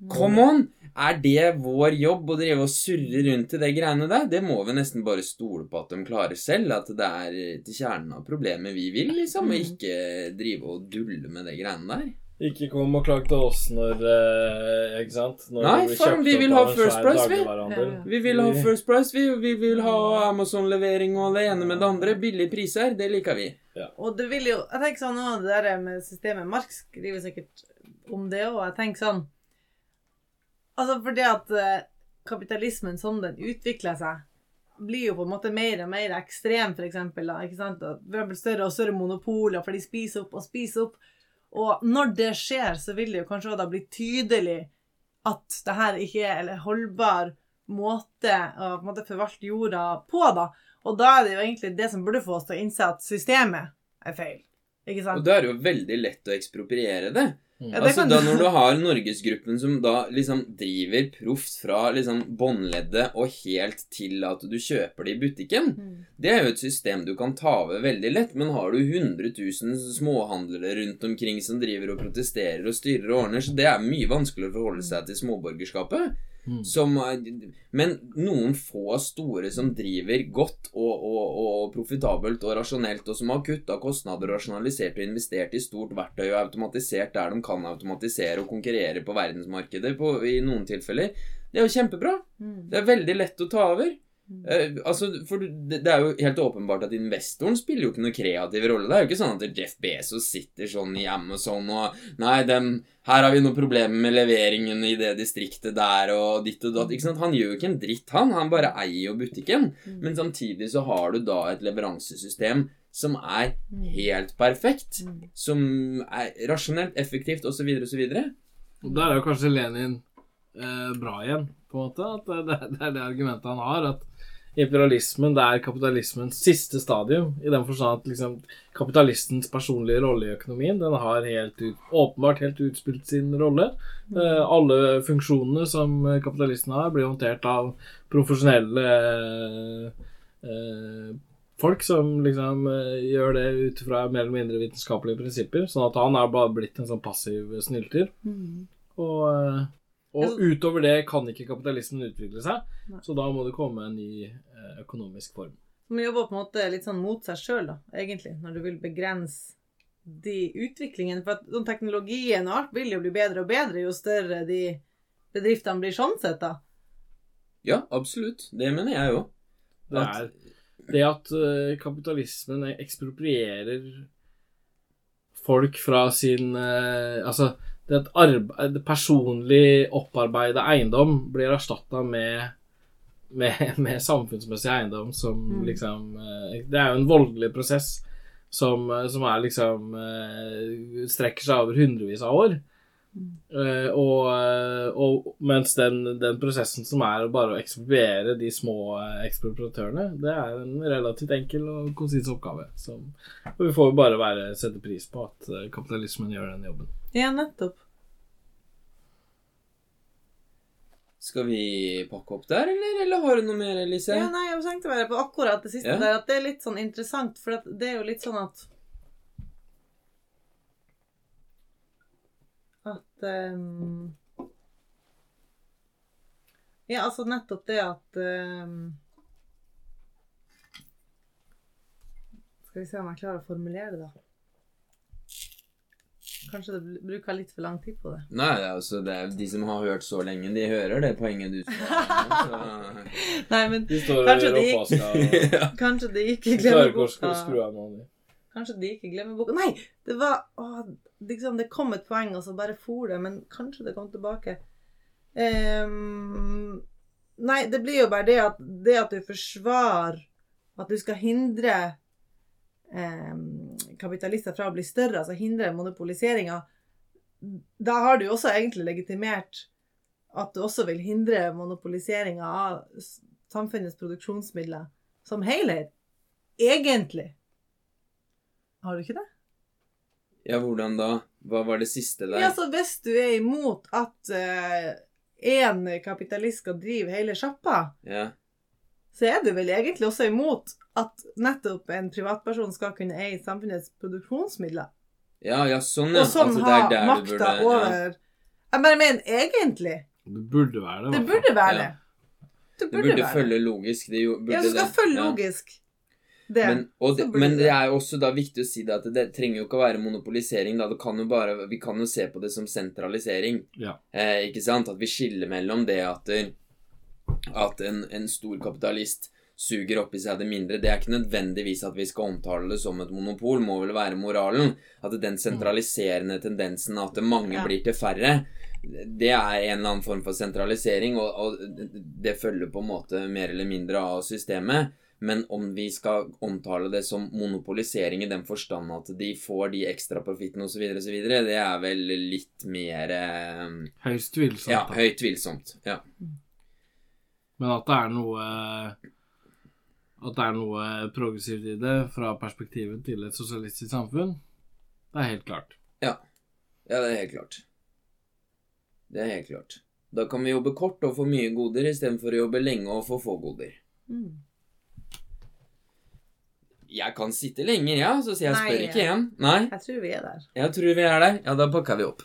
come on! Er det vår jobb å drive og surre rundt i det greiene der? Det må vi nesten bare stole på at de klarer selv. At det er til kjernen av problemet vi vil, liksom. Og mm. ikke drive og dulle med det greiene der. Ikke kom og klag til oss når eh, Ikke sant? Når Nei, faen, vi vil ha first price, vi. Ja, ja. Vi vil ha First Price, vi. Vi vil ha Amazon-levering og det ene med det andre. Billige priser, det liker vi. Og det vil jo Jeg tenker sånn nå, det der med systemet Mark skriver sikkert om det òg. Jeg tenker sånn Altså fordi at eh, kapitalismen som den utvikler seg, blir jo på en måte mer og mer ekstrem, for eksempel. Da, ikke sant? Og større og større monopoler, for de spiser opp og spiser opp. Og når det skjer, så vil det jo kanskje også da bli tydelig at det her ikke er en holdbar måte å måte forvalte jorda på, da. Og da er det jo egentlig det som burde få oss til å innse at systemet er feil. Ikke Og da er det jo veldig lett å ekspropriere det. Mm. Ja, Altså da Når du har Norgesgruppen som da liksom driver proft fra liksom båndleddet og helt til at du kjøper det i butikken, Mm. det er jo et system du kan ta over veldig lett. Men har du 100 000 småhandlere rundt omkring som driver og protesterer og styrer og ordner, så det er mye vanskeligere å forholde seg til småborgerskapet. Mm. Som, men noen få store som driver godt og, og, og profitabelt og rasjonelt, og som har kutta kostnader, rasjonalisert og investert i stort verktøy og automatisert der de kan automatisere og konkurrere på verdensmarkedet på, i noen tilfeller, det er jo kjempebra. Mm. Det er veldig lett å ta over. Eh, altså, for det, det er jo helt åpenbart at investoren spiller jo ikke noe kreativ rolle. Det er jo ikke sånn at Jeff Bezos sitter sånn i Amazon og Nei, dem, her har vi noen problemer med leveringen i det distriktet der og ditt og datt. Ikke sant? Han gjør jo ikke en dritt, han. Han bare eier jo butikken. Mm. Men samtidig så har du da et leveransesystem som er Mm. helt perfekt. Mm. Som er rasjonelt, effektivt osv. osv. Og Der er jo kanskje Lenin eh, bra igjen, på en måte. At det, det er det argumentet han har. At imperialismen det er kapitalismens siste stadium. I den forstand at liksom, kapitalistens personlige rolle i økonomien den har helt ut, åpenbart helt utspilt sin rolle. Eh, alle funksjonene som kapitalisten har, blir håndtert av profesjonelle eh, eh, folk som liksom eh, gjør det ut fra mer eller mindre vitenskapelige prinsipper. Sånn at han er bare blitt en sånn passiv snylter. Mm. Og, eh, og utover det kan ikke kapitalismen utvikle seg, Nei. så da må det komme en ny økonomisk form. Som jobber på en måte litt sånn mot seg sjøl, da, egentlig, når du vil begrense de utviklingene. For at sånn teknologien og alt vil jo bli bedre og bedre jo større de bedriftene blir sånn sett, da. Ja, absolutt. Det mener jeg òg. Det er det at eh, kapitalismen eksproprierer folk fra sin eh, Altså, det at arbeid, personlig opparbeida eiendom blir erstatta med, med, med samfunnsmessig eiendom som Mm. liksom eh, Det er jo en voldelig prosess som, eh, som er liksom eh, strekker seg over hundrevis av år. Uh, og, og mens den, den prosessen som er å bare å ekspropriere de små ekspropriatørene, det er en relativt enkel og konsis oppgave. Så, og vi får jo bare være, sette pris på at kapitalismen gjør den jobben. Ja, nettopp. Skal vi pakke opp der, eller, eller har du noe mer, Elise? Ja, nei, jeg tenkte bare på akkurat det siste Ja. der, at det er litt sånn interessant, for det er jo litt sånn at At um, Ja, altså nettopp det at um, Skal vi se om jeg klarer å formulere det, da. Kanskje du bruker litt for lang tid på det. Nei, det er altså, det er, de som har hørt så lenge, de hører det poenget du ha. Nei, men De Kanskje de gikk- kanskje klarer ikke glemmer noen. Kanskje de ikke glemmer boka Nei! Det var å, liksom, Det kom et poeng, og så bare for det. Men kanskje det kom tilbake. Um, nei, det blir jo bare det at, det at du forsvarer at du skal hindre kapitalister fra å bli større, altså hindre monopoliseringa, da har du jo også egentlig legitimert at du også vil hindre monopoliseringa av samfunnets produksjonsmidler som helhet. Egentlig. Har du ikke det? Ja, hvordan da? Hva var det siste der? Ja, så Hvis du er imot at én kapitalist skal drive hele sjappa, Ja. Så er du vel egentlig også imot at nettopp en privatperson skal kunne eie samfunnets produksjonsmidler. Ja, ja, sånn, ja. Og sånn Altså, det ha makta burde- ja. over Jeg bare mener egentlig. Det burde være det. Det burde være Ja. det. Det Det burde, burde være følge logisk. Det jo- burde Ja, du skal det. følge Ja. logisk. Det, Men, og det, men det. det er jo også da viktig å si det at det trenger jo ikke å være monopolisering. Da. Det kan jo bare, vi kan jo se på det som sentralisering. Ja. Eh, ikke sant? At vi skiller mellom det at, at en, en stor kapitalist suger i seg det mindre. Det er ikke nødvendigvis at vi skal omtale det som et monopol, må vel være moralen. At den sentraliserende tendensen at mange Ja. blir til færre, det er en eller annen form for sentralisering, og, og det følger på en måte mer eller mindre av systemet. Men om vi skal omtale det som monopolisering i den forstand at de får de ekstra profittene osv., osv., det er vel litt mer eh, Høyst tvilsomt. Ja, høyt tvilsomt. Ja. Men at det er noe At det er noe progressivt i det fra perspektivet til et sosialistisk samfunn, det er helt klart. ja, det er helt klart. Det er helt klart. Da kan vi jobbe kort og få mye goder istedenfor å jobbe lenge og få få goder. Mm. Jeg kan sitte lenger, ja, så sier jeg Nei. spør ikke igjen. Nei, Jeg tror vi er der. jeg tror vi er der. Ja, da pakker vi opp.